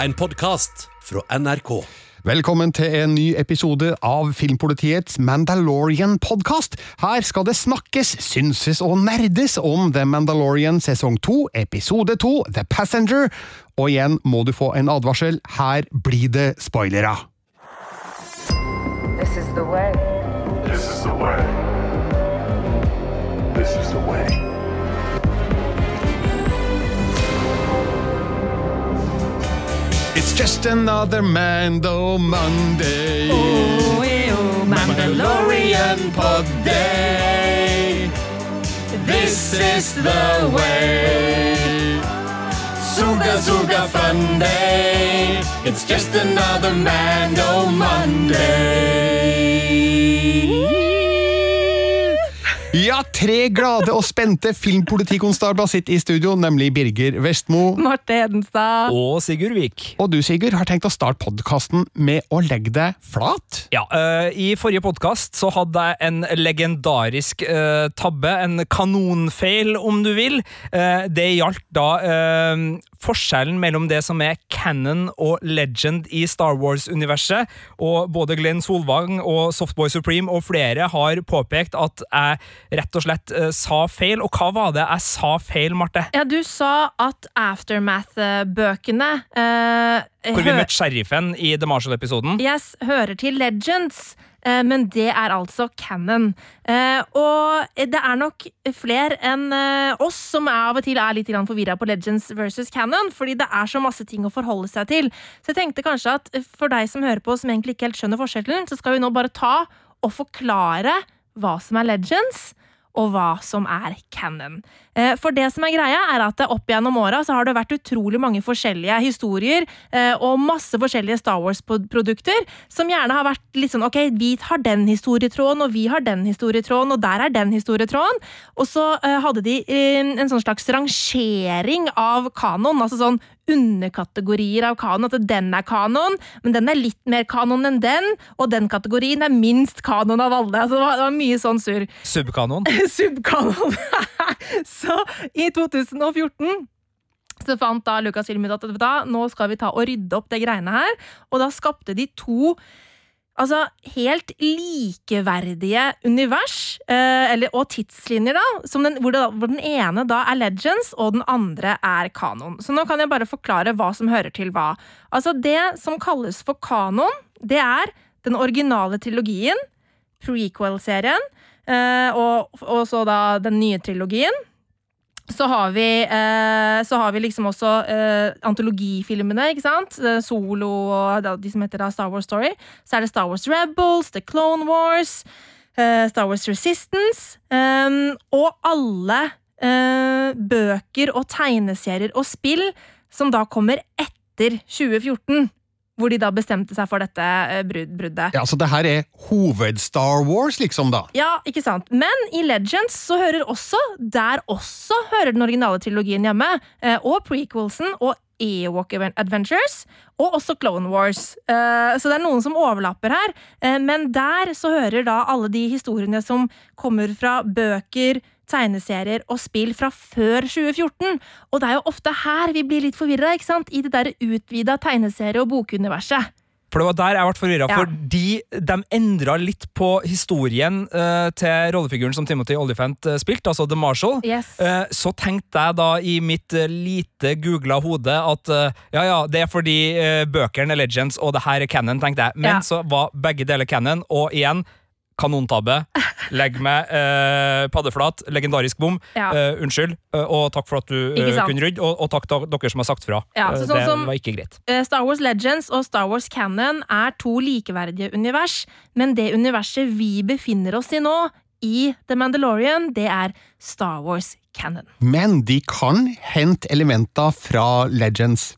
En podkast fra NRK. Velkommen til en ny episode av Filmpolitiets Mandalorian-podkast. Her skal det snakkes, synses og nerdes om The Mandalorian sesong 2, episode 2, The Passenger. Og igjen må du få en advarsel, her blir det spoilere. This is the way. This is the way. It's just another Mando Monday. Oh, eh, oh, Mandalorian pod day. This is the way. Suga Suga fun day. It's just another Mando Monday. Ja, tre glade og spente filmpolitikonstabler sitter i studio, nemlig Birger Vestmo. Marte Hedenstad. Og Sigurd Vik. Og du, Sigurd, har tenkt å starte podkasten med å legge deg flat? Ja, eh, I forrige podkast så hadde jeg en legendarisk eh, tabbe, en kanonfeil, om du vil. Uh, det gjaldt da forskjellen mellom det som er canon og legend i Star Wars-universet. Og både Glenn Solvang og Softboy Supreme og flere har påpekt at jeg rett og slett eh, sa feil. Og hva var det jeg sa feil, Marte? Ja, du sa at Aftermath-bøkene eh, Hvor vi møtte sheriffen i The Marshall-episoden. yes, hører til Legends, men det er altså canon. Eh, og det er nok flere enn eh, oss som av og til er litt forvirra på Legends versus canon, fordi det er så masse ting å forholde seg til. Så jeg tenkte kanskje at for deg som hører på, som egentlig ikke helt skjønner forskjellen, så skal vi nå bare ta og forklare hva som er Legends. Og hva som er canon. Eh, For det som er greia, er at opp gjennom åra så har det vært utrolig mange forskjellige historier eh, og masse forskjellige Star Wars-produkter som gjerne har vært litt sånn ok, vi har den historietråden, og vi har den historietråden, og der er den historietråden. Og så eh, hadde de en sånn slags rangering av kanon, altså sånn underkategorier av kanon. At den er kanon, men den er litt mer kanon enn den, og den kategorien er minst kanon av alle. Altså, det, var, det var mye sånn surr. Subkanon. Subkanon. så i 2014 så fant da Lucasfilm ut at nå skal vi ta og rydde opp det greiene her. Og da skapte de to altså, helt likeverdige univers, eh, eller, og tidslinjer, da, den, hvor, det, hvor den ene da er Legends, og den andre er kanon. Så nå kan jeg bare forklare hva som hører til hva. Altså, det som kalles for kanon, det er den originale trilogien, prequel-serien, eh, og, og så da den nye trilogien. Så har vi, eh, så har vi liksom også eh, antologifilmene, ikke sant? Eh, Solo og de som heter da Star Wars Story. Så er det Star Wars Rebels, The Clone Wars, Star Wars Resistance. Og alle bøker og tegneserier og spill som da kommer etter 2014. Hvor de da bestemte seg for dette eh, brud bruddet. Ja, Så det her er hoved-Star Wars, liksom, da? Ja, ikke sant. Men i Legends så hører også Der også hører den originale trilogien hjemme. eh, Og prequelsen og Ewok Adventures. Og også Clone Wars. Eh, Så det er noen som overlapper her. Men der så hører da alle de historiene som kommer fra bøker, tegneserier og spill fra før 2014. Og det er jo ofte her vi blir litt forvirra, ikke sant? I det der utvida tegneserie- og bokuniverset. For det var der jeg ble forvirra, Ja. fordi de endra litt på historien uh, til rollefiguren som Timothy Olyphant uh, spilte, altså The Marshall. Yes. Uh, så tenkte jeg da i mitt lite googla hode at ja, ja, det er fordi bøkene er Legends og det her er canon, tenkte jeg. Men Ja. så var begge deler canon, og igjen kanontabbe. Legg meg eh, paddeflat. Legendarisk bom. Ja. Eh, unnskyld, eh, og takk for at du eh, kunne rydde, og, og takk til dere som har sagt fra. Ja, Eh, så sånn det som- var ikke greit. Eh, Star Wars Legends og Star Wars Canon er to likeverdige univers, men det universet vi befinner oss i nå, i The Mandalorian, det er Star Wars Canon. Men de kan hente elementer fra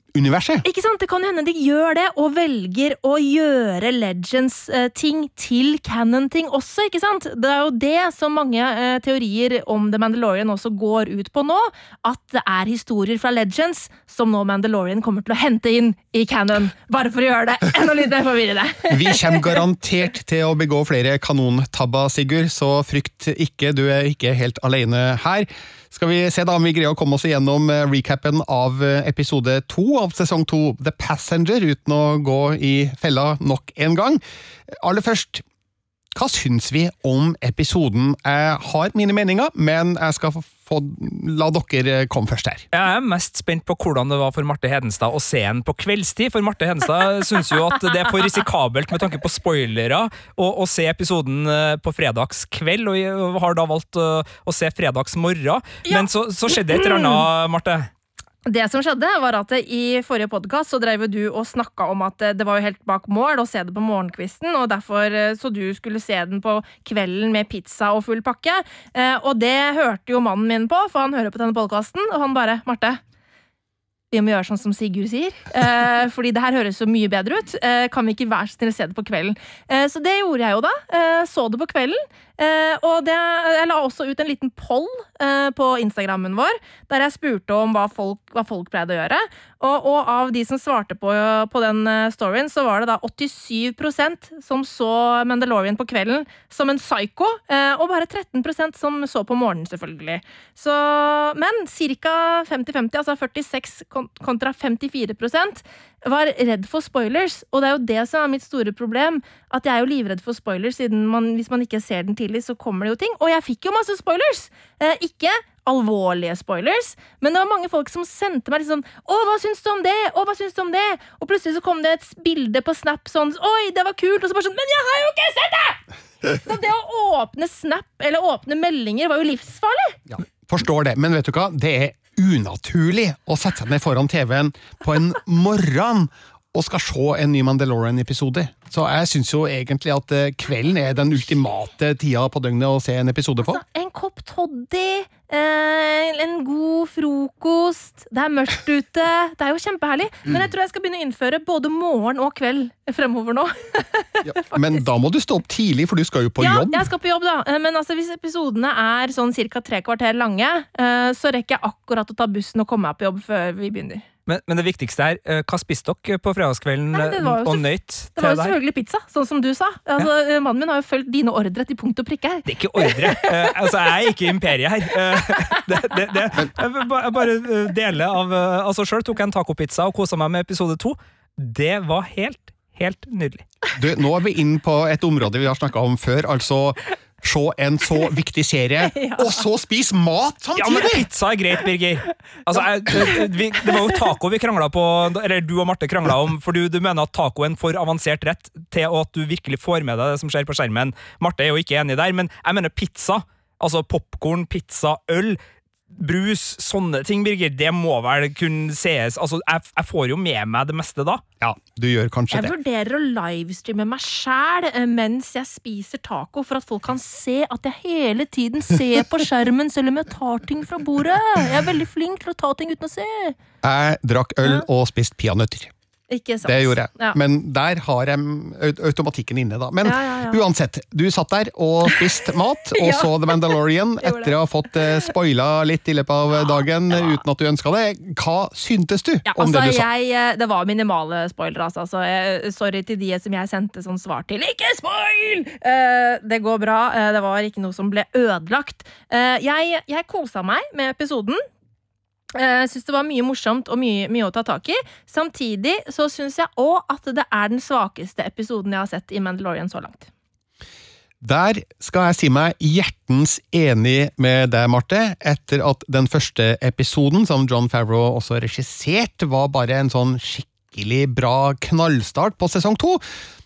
Legends-universet. Ikke sant? Det kan hende de gjør det, og velger å gjøre Legends-ting til canon-ting også, ikke sant? Det er jo det som mange eh, teorier om The Mandalorian også går ut på nå, at det er historier fra Legends som nå Mandalorian kommer til å hente inn i canon, bare for å gjøre det enda litt mer forvirrende. Vi kommer garantert til å begå flere kanontabber, Sigurd, så frykt ikke, du er ikke helt alene her. Skal vi se da om vi greier å komme oss igjennom eh, recapen av eh, episode to av sesong to, The Passenger, uten å gå i fella nok en gang. Aller først, hva syns vi om episoden? Jeg har mine meninger, men jeg skal få la dere komme først her. Jeg er mest spent på hvordan det var for Marte Hedenstad å se den på kveldstid. For Marte Hedenstad syns jo at det er for risikabelt med tanke på spoilere å, å se episoden eh, på fredagskveld, og har da valgt å, å se fredagsmorgen. Ja. Men så, så skjedde et eller annet, Marte. Det som skjedde, var at i forrige podkast drev du og snakka om at det var jo helt bak mål å se det på morgenkvisten, og derfor eh, så du skulle se den på kvelden med pizza og full pakke. Eh, og det hørte jo mannen min på, for han hører på denne podkasten, og han bare 'Marte, vi må gjøre sånn som Sigurd sier, eh, fordi det her høres så mye bedre ut. Eh, kan vi ikke være så snill å se det på kvelden? Eh, så det gjorde jeg jo da. Eh, så det på kvelden. Eh, og det, jeg la også ut en liten poll eh, på Instagrammen vår, der jeg spurte om hva folk, hva folk pleide å gjøre. Og, og, av de som svarte på, på den storyen, så var det da 87% som så Mandalorian på kvelden som en psycho, og bare 13% som så på morgenen, selvfølgelig. Så, men ca. 50-50, altså 46 kontra 54 var redd for spoilers, og det er jo det som er mitt store problem. At jeg er jo livredd for spoilers, siden man, hvis man ikke ser den tidlig, så kommer det jo ting. Og jeg fikk jo masse spoilers! Eh, ikke alvorlige spoilers, men det var mange folk som sendte meg liksom 'Å, hva syns du om det?' 'Å, hva syns du om det?' Og plutselig så kom det et bilde på Snap sånn 'Oi, det var kult', og så bare sånn 'Men jeg har jo ikke sett det!' Så det å åpne Snap, eller åpne meldinger, var jo livsfarlig. Ja, forstår det, men vet du hva? Det er unaturlig å sette seg ned foran TV-en på en morgen og skal se en ny Mandalorian-episode. Så jeg syns jo egentlig at eh, kvelden er den ultimate tida på døgnet å se en episode på. Altså, en kopp toddy, eh, en god frokost, det er mørkt ute. Det er jo kjempeherlig. Men jeg tror jeg skal begynne å innføre både morgen og kveld fremover nå. Ja, men da må du stå opp tidlig, for du skal jo på ja, jobb. jeg skal på jobb, da. Eh, Men altså, hvis episodene er sånn ca. tre kvarter lange, eh, så rekker jeg akkurat å ta bussen og komme meg på jobb før vi begynner. Men, men det viktigste er, eh, hva spiste dere på fredagskvelden jo og nøyt Det var jo selvfølgelig pizza, sånn som du sa. Altså, ja. Mannen min har jo fulgt dine ordre til punkt og prikke her. Det er ikke ordre. uh, altså, jeg er ikke imperiet her. Uh, det, det, det, jeg vil bare dele deler av eh, Altså, Sjøl tok jeg en tacopizza og kosa meg med episode to. Det var helt, helt nydelig. Du, nå er vi inne på et område vi har snakka om før, altså se en så viktig serie, og så spise mat samtidig! Ja, men pizza er greit, Birger. Altså, jeg, det, vi, det var jo taco vi krangla på, eller du og Marte krangla om, for du, du mener at taco er en for avansert rett til at du virkelig får med deg det som skjer på skjermen. Marte er jo ikke enig der, men jeg mener pizza. Altså popkorn, pizza, øl. Brus, sånne ting, Birger, det må vel kunne sees Altså, jeg, jeg får jo med meg det meste da. Ja, du gjør kanskje Jeg det. vurderer å livestreame meg sjæl mens jeg spiser taco, for at folk kan se at jeg hele tiden ser på skjermen selv om jeg tar ting fra bordet. Jeg er veldig flink til å ta ting uten å se. Jeg drakk øl og spiste peanøtter. Ikke sant? Det gjorde jeg. Ja. Men der har jeg automatikken inne, da. Men Ja, ja, uansett, du satt der og spiste mat, og så The Mandalorian etter å ha fått uh, spoila litt i løpet av dagen uten at du ønska det. Hva syntes du om altså, det du sa? jeg, eh, det var minimale spoilere, altså. Så, jeg, sorry til de som jeg sendte sånn svar til. Ikke spoil! Uh, det går bra. Uh, det var ikke noe som ble ødelagt. Eh, jeg, jeg kosa meg med episoden. Jeg syns det var mye morsomt og mye, mye å ta tak i. Samtidig så syns jeg òg at det er den svakeste episoden jeg har sett i Mandalorian så langt. Der skal jeg si meg hjertens enig med deg, Marte, etter at den første episoden, som John Favreau også regisserte, var bare en sånn skikkelig bra knallstart på sesong to,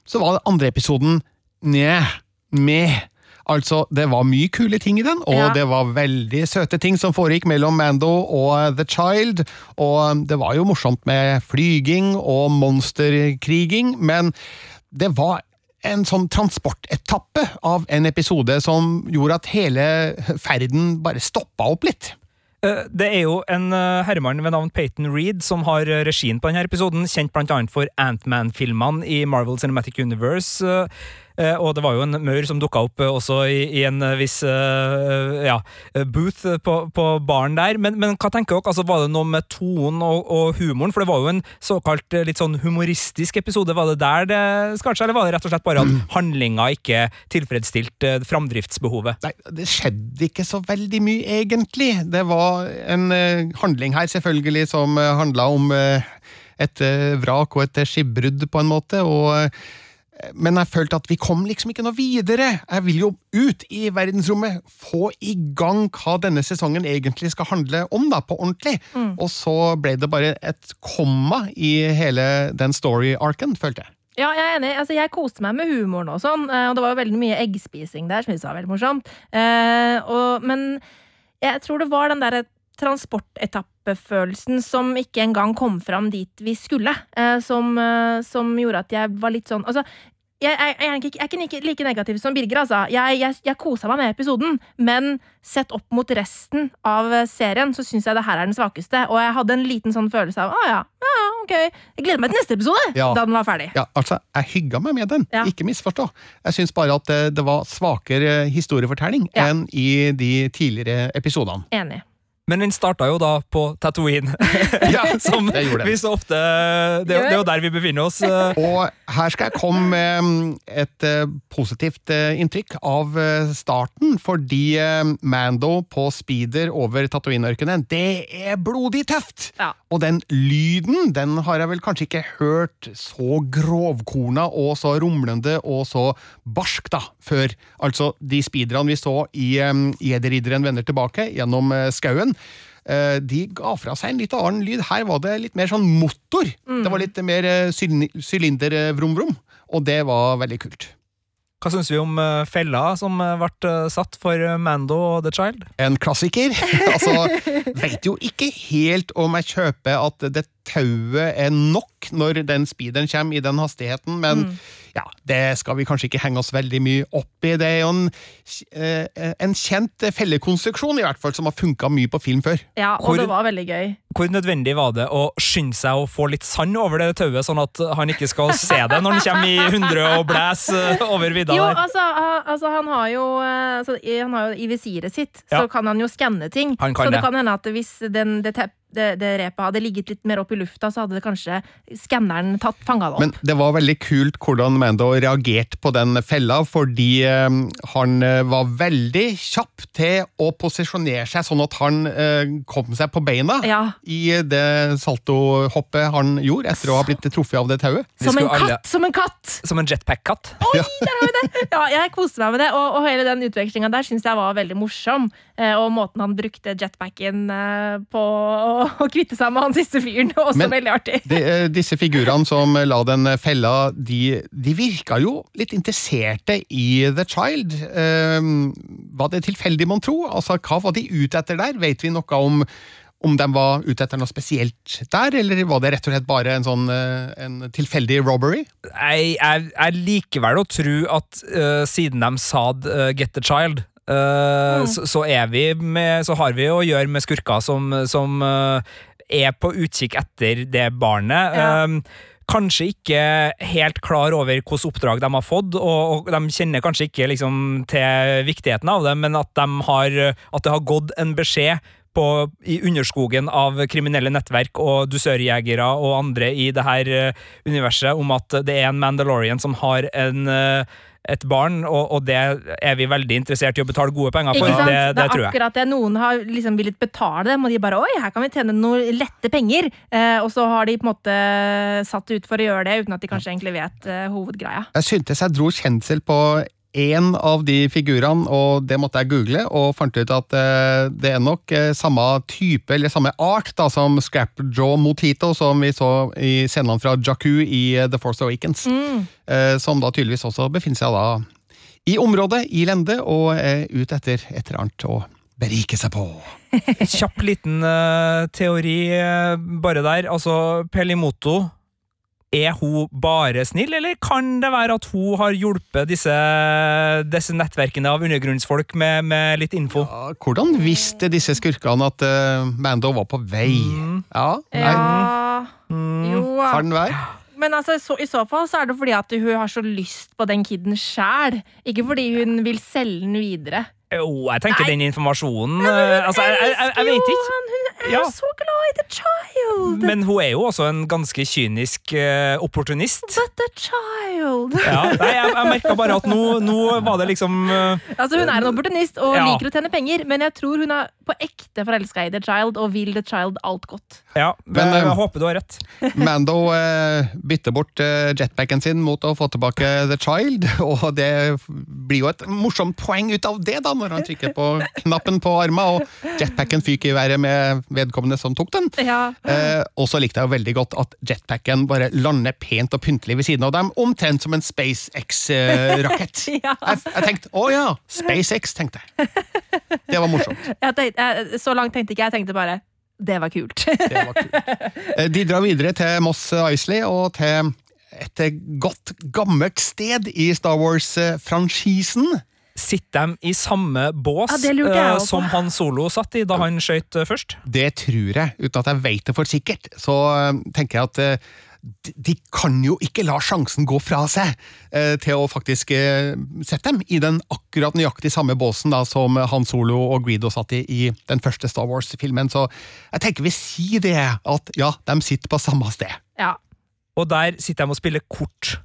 så var den andre episoden njeh, med. Altså, det var mye kule ting i den, og Ja. det var veldig søte ting som foregikk mellom Mando og The Child, og det var jo morsomt med flyging og monsterkriging, men det var en sånn transportetappe av en episode som gjorde at hele ferden bare stoppa opp litt. Eh, Det er jo en eh, herremann ved navn Peyton Reed som har eh, regien på denne episoden, kjent annet for Ant-Man-filmene i Marvel Cinematic Universe. Eh, Og det var jo en maur som dukka opp eh, også i, i en eh, viss ja, booth på, på baren der. Men, men hva tenker dere? Altså, var det noe med tonen og, og humoren? For det var jo en såkalt litt sånn humoristisk episode. Var det der det skar seg, eller var det rett og slett bare at handlinga ikke tilfredsstilte eh, framdriftsbehovet? Nei, det skjedde ikke så veldig mye, egentlig. Det var en handling her, selvfølgelig, som handla om et vrak og et skipbrudd, på en måte. og men jeg følte at vi kom liksom ikke noe videre. Jeg vil jo ut i verdensrommet, få i gang hva denne sesongen egentlig skal handle om, da, på ordentlig. Og så ble det bare et komma i hele den story-arken, følte jeg. Ja, jeg er enig. Altså, jeg koste meg med humoren og sånn, eh, og det var jo veldig mye eggspising der, som jeg sa, var veldig morsomt. Eh, og, men jeg tror det var den derre transportetappefølelsen som ikke engang kom fram dit vi skulle, eh, som, eh, som gjorde at jeg var litt sånn Altså, jeg, jeg, jeg, er ikke, jeg er ikke like- negativ som Birger, altså. Jeg, jeg, jeg kosa meg med episoden, men sett opp mot resten av eh, serien, så syns jeg det her er den svakeste. Og jeg hadde en liten sånn følelse av ah, ja, ja, ok, jeg gleder meg til neste episode, Ja. da den var ferdig. Ja, altså, Jeg hygga meg med den, Ja. ikke misforstå. Jeg syns bare at det, det var svakere historiefortelling Ja. enn i de tidligere episodene. Enig. Men den starta jo da på Tatooine, Ja, som det gjorde den. vi så ofte Det, er jo- det er jo der vi befinner oss. eh. Og her skal jeg komme med mm, et eh, positivt eh, inntrykk av starten, fordi Mando på speeder over Tatooine-ørkenen, det er blodig tøft! Ja. Og den lyden, den har jeg vel kanskje ikke hørt så grovkorna og så rumlende og så barsk, da, før. Altså de speederne vi så i um, vender tilbake gjennom skauen. Eh, de ga fra seg en litt annen lyd. Her var det litt mer sånn motor. Det var litt mer sylinder vrom vrom, og det var veldig kult. Hva syns vi om eh, fella som eh, ble eh, satt for eh, Mando og The Child? En klassiker. altså, Veit jo ikke helt om jeg kjøper at det tauet er nok når den speederen kommer i den hastigheten, men ja, det skal vi kanskje ikke henge oss veldig mye opp i. Det er jo en, eh, en kjent fellekonstruksjon, i hvert fall, som har funka mye på film før. Ja, og Hvor- det var veldig gøy. Hvor nødvendig var det å skynde seg å få litt sand over det tauet, sånn at han ikke skal se det når han kommer i 100 og blæser eh, over vidda Jo, altså, altså han har jo altså, Han har jo i visiret sitt, Ja. så kan han jo skanne ting. Han kan så det det. kan hende at hvis den, det, tepp- det, det repet hadde ligget litt mer opp i lufta, så hadde det kanskje skanneren tatt fanga det opp. Men det var veldig kult hvordan Mando reagerte på den fella, fordi eh, han eh, var veldig kjapp til å posisjonere seg sånn at han eh, kom seg på beina Ja. i det saltohoppet han gjorde etter å ha blitt truffet av det tauet. Som en alle- katt! Som en katt! Som en jetpack-katt. Oi, Ja, jeg koste meg med det, og, og hele den utvekslinga der syns jeg var veldig morsom. Eh, og måten han brukte jetpacken på å, å kvitte seg med han siste fyren, også Men- veldig artig. De, eh, disse figurene som la den fella, de, de virka jo litt interesserte i The Child. Eh, var det tilfeldig, mon tro? Altså, hva var de ute etter der? Vet vi noe om om de var ute etter noe spesielt der, eller var det rett og slett bare en sånn eh, en tilfeldig robbery? Jeg, jeg, jeg likevel å tro at uh, siden de sa uh, 'get the child', eh, så, så er vi med Så har vi å gjøre med skurker som, som uh, er på utkikk etter det barnet. Ja. Um, Kanskje ikke helt klar over hvilket oppdrag de har fått, og, og de kjenner kanskje ikke liksom, til viktigheten av det, men at, de har, at det har gått en beskjed på, i underskogen av kriminelle nettverk og dusørjegere og andre i det her eh, universet om at det er en Mandalorian som har en, eh, et barn, og, og det er vi veldig interessert i å betale gode penger for. Ikke sant? Det, det, det er tror jeg. akkurat det. Noen har liksom villet betale dem, og de bare Oi, her kan vi tjene noen lette penger. Eh, og så har de på en måte satt ut for å gjøre det, uten at de kanskje egentlig vet eh, hovedgreia. Jeg syntes jeg dro kjensel på én av de figurene, og det måtte jeg google, og fant ut at eh, det er nok eh, samme type, eller samme art, da, som Scrapjaw Motito, som vi så i scenene fra Jakku i eh, The Force Awakens. Mm. som da tydeligvis også befinner seg da i området, i lende, og er ute etter et eller annet å berike seg på. Kjapp liten uh, teori uh, bare der. Altså, Pelimoto er hun bare snill, eller kan det være at hun har hjulpet disse, disse nettverkene av undergrunnsfolk med, med litt info? Ja, hvordan visste disse skurkene at uh, Mando var på vei? Ja, nei, Mm. Jo Har den vei? Men altså, så, i så fall så er det fordi at hun har så lyst på den kiden sjæl. Ikke fordi hun vil selge den videre. Jo, jeg tenker Nei. den informasjonen eh, Altså, jeg, jeg, jeg, jeg vet ikke. Han, hun er Ja. så glad i The Child! Men hun er jo også en ganske kynisk uh, opportunist. But the child! Ja, nei, jeg, jeg merka bare at nå, nå var det liksom uh, Altså Hun er en opportunist og Ja. liker å tjene penger, men jeg tror hun er på ekte forelska i The Child og vil The Child alt godt. Ja, Men, jeg, eh, jeg håper du har rett. Mando uh, bytter bort jetpacken sin mot å få tilbake The Child, og det blir jo et morsomt poeng ut av det, da, når han trykker på knappen på armen, og jetpacken fyker i været med vedkommende som tok den. Ja. Eh, og så likte jeg veldig godt at jetpacken bare lander pent og pyntelig ved siden av dem, omtrent som en SpaceX-rakett. Ja. jeg, jeg tenkte å ja, SpaceX, tenkte jeg. Det var morsomt. Jeg tenkte, jeg, så langt tenkte ikke jeg. Jeg tenkte bare det var kult. Det var kult. Eh, De drar videre til Moss Isley og til et godt, gammelt sted i Star Wars-franchisen. Sitter de i samme bås Ja, eh, som Han Solo satt i da han skøyt eh, først? Det tror jeg, uten at jeg vet det for sikkert. Så eh, tenker jeg at de- de kan jo ikke la sjansen gå fra seg eh, til å faktisk sette dem i den akkurat nøyaktig samme båsen da, som Han Solo og Greedo satt i i den første Star Wars-filmen. Så jeg tenker vi sier det, at ja, de sitter på samme sted. Ja. Og der sitter de og spiller kort.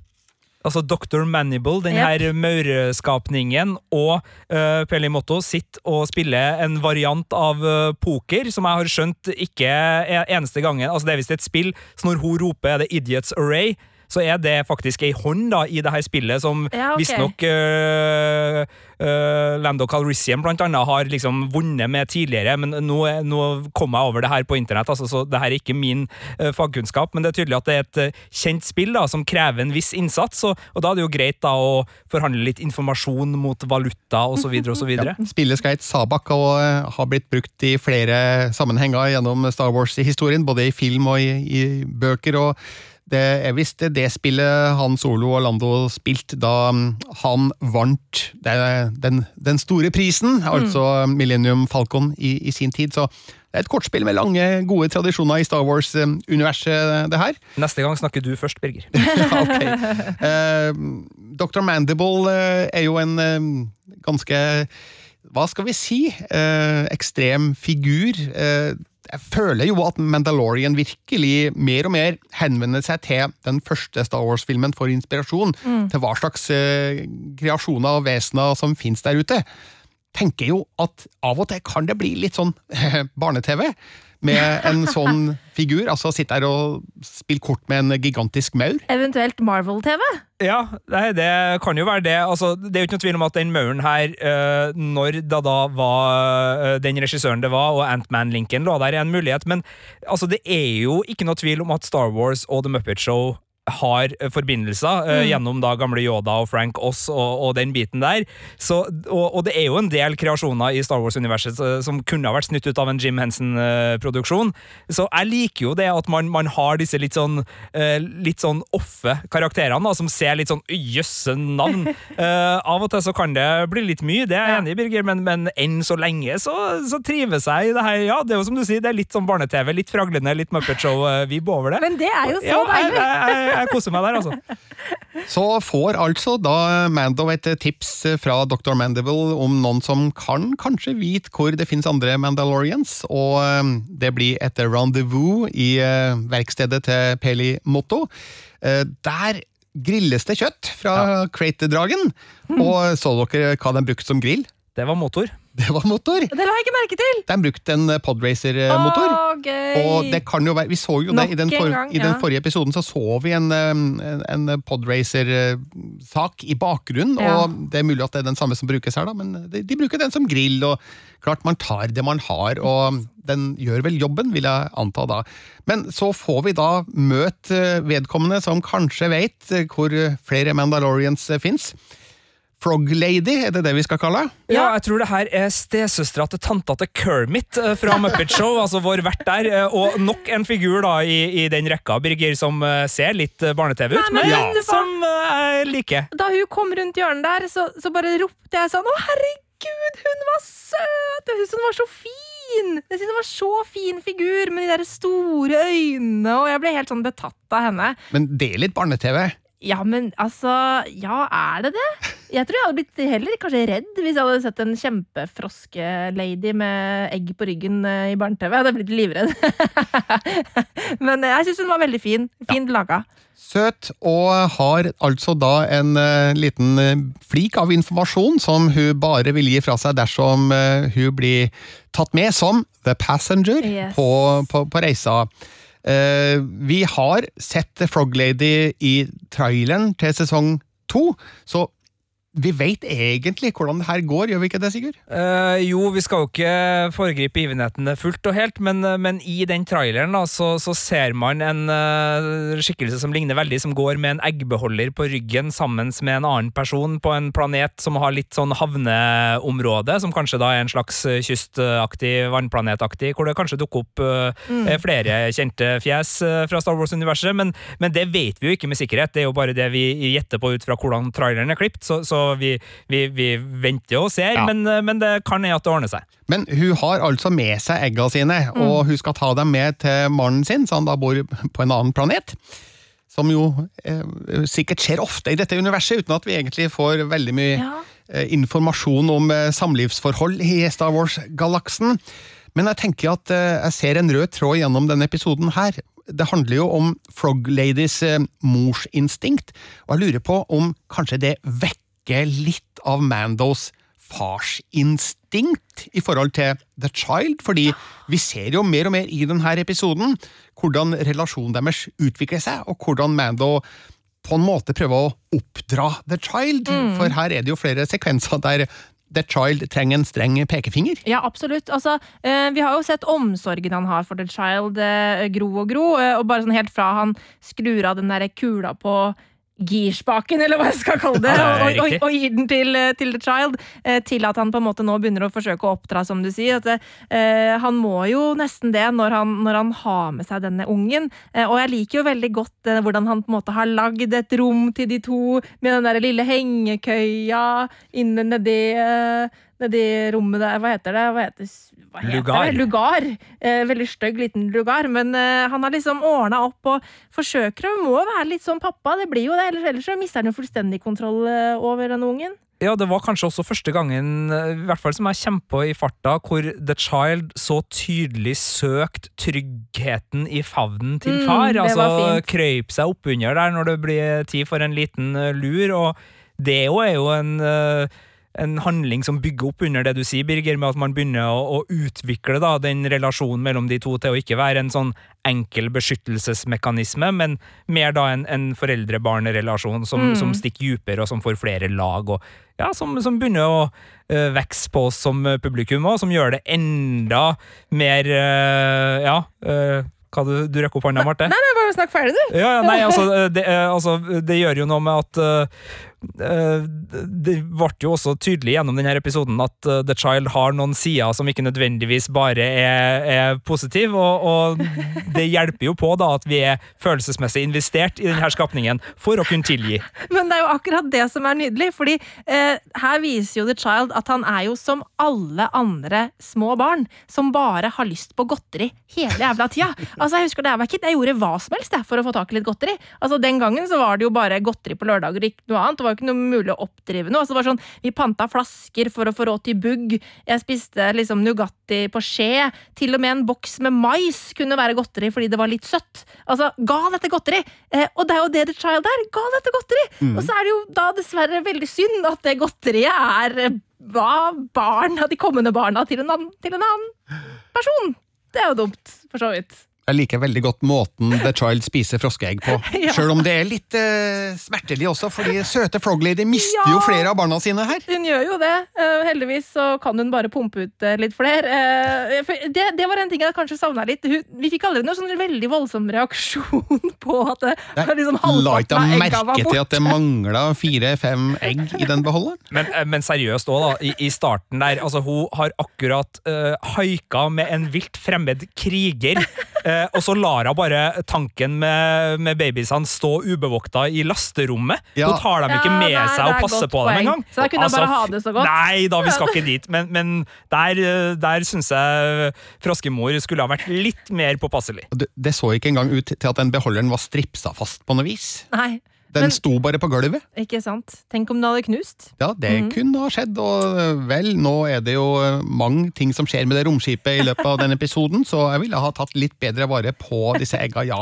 Altså Dr. Manible, den Yep. her maurskapningen, og uh, Pelimoto sitter og spiller en variant av uh, poker, som jeg har skjønt ikke er eneste gangen. Altså Det er visst et spill, så når hun roper er det Idiots Array, så er det faktisk ei hånd da i det her spillet som Ja, okay. visstnok uh, uh, Lando Calrissian blant annet har liksom vunnet med tidligere, men nå, nå kom jeg over det her på internett, altså, så det her er ikke min uh, fagkunnskap, men det er tydelig at det er et kjent spill da, som krever en viss innsats, og, og da er det jo greit da å forhandle litt informasjon mot valuta osv. osv. Ja, spillet skal hete Sabak og har blitt brukt i flere sammenhenger gjennom Star Wars-historien, både i film og i, i bøker. og det er visst det spillet han Solo og Lando spilte da mm, han vant den, den store prisen, altså Millennium Falcon, i, i sin tid. Så det er et kortspill med lange, gode tradisjoner i Star Wars-universet, det her. Neste gang snakker du først, Birger. Ja, ok. Eh, Dr. Mandible eh, er jo en eh, ganske Hva skal vi si? Eh, ekstrem figur. Eh, jeg føler jo at Mandalorian virkelig mer og mer henvender seg til den første Star Wars-filmen for inspirasjon. Til hva slags uh, kreasjoner og vesener som finnes der ute. Tenker jo at av og til kan det bli litt sånn barne-TV. Med en sånn figur. Altså sitte her og spille kort med en gigantisk maur. Eventuelt Marvel-TV. Ja, nei, det kan jo være det. Altså, det er jo ikke noe tvil om at den mauren her, eh, når det da var eh, den regissøren det var, og Ant-Man-linken lå der, er en mulighet, men altså, det er jo ikke noe tvil om at Star Wars og The Muppet Show har eh, forbindelser mm. gjennom da gamle Yoda og Frank Oss og, og den biten der. Så, og, og det er jo en del kreasjoner i Star Wars-universet eh, som kunne ha vært snytt ut av en Jim Henson-produksjon. Så jeg liker jo det at man, man har disse litt sånn eh, litt sånn offe karakterene, da, som ser litt sånn «Øy, jøsse navn. uh, av og til så kan det bli litt mye, det er jeg enig i, Birger, men, men enn så lenge så, så trives jeg i det her. Ja, det er jo som du sier, det er litt sånn barne-TV, litt fraglende, litt Muppet Show-vib over det. Men det er jo så ja, deilig! jeg, jeg, jeg koser meg der, altså. Så får altså da Mando et tips fra Dr. Mandible om noen som kan kanskje vite hvor det finnes andre Mandalorians, og eh, det blir et rendezvous i eh, verkstedet til Peli Motto. Eh, Der grilles det kjøtt fra Crate-dragen, og så dere hva den brukte som grill? Det var motor. Det var motor! Det la jeg ikke merke til! De brukte en Podracer-motor. Å, gøy! Og det kan jo være, Vi så jo det i den, for, gang, ja. i den forrige episoden, så så vi en, um, en, en Podracer-sak i bakgrunnen. Ja. Og det er mulig at det er den samme som brukes her, da, men de, de bruker den som grill. og Klart man tar det man har, og den gjør vel jobben, vil jeg anta da. Men så får vi da møte eh, vedkommende som kanskje eh, hvor flere Mandalorians eh, fins. Frog Lady, er det det vi skal kalle henne? Ja, jeg tror det her er stesøstera til tanta til Kermit eh, fra Muppet Show, altså vår vert der, eh, og nok en figur da i, i den rekka, Birger, som eh, ser litt barne-TV ut, Nei, men men ja. som jeg liker. Da hun kom rundt hjørnet der, så, så bare ropte jeg sånn Å, herregud, hun var søt! Jeg synes hun var så fin! Jeg synes hun var så fin figur med de der store øynene, og jeg ble helt sånn betatt av henne. Men det er litt barne-TV. Ja, men altså Ja, er det det? Jeg tror jeg hadde blitt heller kanskje redd hvis jeg hadde sett en kjempefroskelady med egg på ryggen eh, i barne-TV. Jeg hadde blitt livredd. Men eh, jeg syns hun var veldig fin. Fint laga. Søt, og har altså da en eh, liten flik av informasjon som hun bare vil gi fra seg dersom hun blir tatt med som the passenger Yes. på, på, på reisa. Eh, vi har sett Frog Lady i traileren til sesong to, så vi vet egentlig hvordan det her går, gjør vi ikke det, Sigurd? Eh, jo, vi skal jo ikke foregripe givenhetene fullt og helt, men, eh, men i den traileren da, så, så ser man en uh, skikkelse som ligner veldig, som går med en eggbeholder på ryggen sammen med en annen person på en planet som har litt sånn havneområde, som kanskje da er en slags eh, kystaktig, vannplanetaktig, hvor det kanskje dukker opp eh, flere kjente fjes uh, fra Star Wars-universet, men, men det vet vi jo ikke med sikkerhet. Det er jo bare det vi gjetter på ut fra hvordan traileren er klippet, så, så vi, vi, vi venter og ser, Ja. men, eh, men det kan hende at det ordner seg. Men hun har altså med seg egga sine, og hun skal ta dem med til mannen sin, så han da bor på en annen planet. Som jo eh, sikkert skjer ofte i dette universet, uten at vi egentlig får veldig mye Ja. eh, informasjon om eh, samlivsforhold i Star Wars-galaksen. Men jeg tenker at eh, jeg ser en rød tråd gjennom denne episoden her. Det handler jo om Frog Ladies eh, morsinstinkt, og jeg lurer på om kanskje det vekker litt av Mandos farsinstinkt i forhold til The Child, fordi vi ser jo mer og mer i denne episoden hvordan relasjonen deres utvikler seg, og hvordan Mando på en måte prøver å oppdra The Child, for her er det jo flere sekvenser der The Child trenger en streng pekefinger. Ja, absolutt. Altså, eh, vi har jo sett omsorgen han har for The Child eh, gro og gro, eh, og bare sånn helt fra han skrur av den der kula på girspaken, eller hva jeg skal kalle det, og, og, og gir den til, eh, til The Child, eh, til at han på en måte nå begynner å forsøke å oppdra, som du sier. At, eh, han må jo nesten det når han, når han har med seg denne ungen. Eh, og jeg liker jo veldig godt eh, hvordan han på en måte har lagd et rom til de to, med den der lille hengekøya inne nedi Nedi rommet der, hva heter det? Hva heter, hva heter Lugar. Det? Lugar. Eh, veldig stygg liten lugar. Men eh, han har liksom ordna opp og forsøker å må være litt sånn pappa. Det blir jo det, ellers, ellers så mister han jo fullstendig kontroll eh, over denne ungen. Ja, det var kanskje også første gangen, eh, i hvert fall som jeg kommer på i farta, hvor The Child så tydelig søkt tryggheten i favnen til Mm, far. Mm, altså krøyp seg oppunder der når det blir tid for en liten eh, lur, og det er jo en eh, en handling som bygger opp under det du sier, Birger, med at man begynner å, å utvikle da, den relasjonen mellom de to til å ikke være en sånn enkel beskyttelsesmekanisme, men mer da en, en foreldre-barn-relasjon som, som stikker dypere, og som får flere lag, og ja, som, som begynner å uh, vokse på oss som publikum, og som gjør det enda mer eh, Ja, eh, hva du, du rekker opp hånda, Marte? Nei, nei, bare snakk ferdig, du! Ja, ja, nei, altså det, altså det gjør jo noe med at Det ble jo også tydelig gjennom denne episoden at eh, The Child har noen sider som ikke nødvendigvis bare er, er positive, og, og det hjelper jo på da at vi er følelsesmessig investert i denne skapningen for å kunne tilgi. Men det er jo akkurat det som er nydelig, fordi eh, her viser jo The Child at han er jo som alle andre små barn, som bare har lyst på godteri hele jævla tida. Altså, jeg husker da jeg var kid, jeg gjorde hva som helst jeg, for å få tak i litt godteri. Altså, Den gangen så var det jo bare godteri på lørdager, ikke noe annet. Det var ikke noe mulig å oppdrive noe. Altså, det var sånn, Vi panta flasker for å få råd til bugg. Jeg spiste liksom Nugatti på skje. Til og med en boks med mais kunne være godteri fordi det var litt søtt. Altså, Ga dette godteri! Eh, og det er jo det The Child er. Ga dette godteri! Og så er det jo da dessverre veldig synd at det godteriet er eh, hva barn av de kommende barna til en, annen, til en annen person. Det er jo dumt, for så vidt. Jeg liker veldig godt måten The Child spiser froskeegg på. Ja. Sjøl om det er litt uh, smertelig også, fordi søte Frog Lady mister Ja. jo flere av barna sine her. Hun gjør jo det. Uh, heldigvis så kan hun bare pumpe ut uh, litt flere. Det, det var en ting jeg kanskje savna litt. Hun, vi fikk aldri noen sånn veldig voldsom reaksjon på at det, liksom La ikke halvparten jeg av egga var merke til at det mangla fire-fem egg i den beholderen? Men, men seriøst òg, da. I, I starten der. Altså, hun har akkurat uh, haika med en vilt fremmed kriger, eh, og så lar hun bare tanken med, med babiesene stå ubevokta i lasterommet. Ja. Da tar de ikke Ja, med nei, seg og er passer på på dem poeng. engang. Så da kunne jeg bare ha det så godt. Nei da, vi skal ikke dit. Men, men der, der syns jeg froskemor skulle ha vært litt mer påpasselig. Det, det så ikke engang ut til at den beholderen var stripsa fast på noe vis. Nei. Den Men- sto bare på gulvet. Ikke sant? Tenk om den hadde knust. Ja, det kunne ha skjedd, og øh, vel, nå er det jo øh, mange ting som skjer med det romskipet i løpet av denne episoden, så jeg ville ha tatt litt bedre vare på disse egga, ja.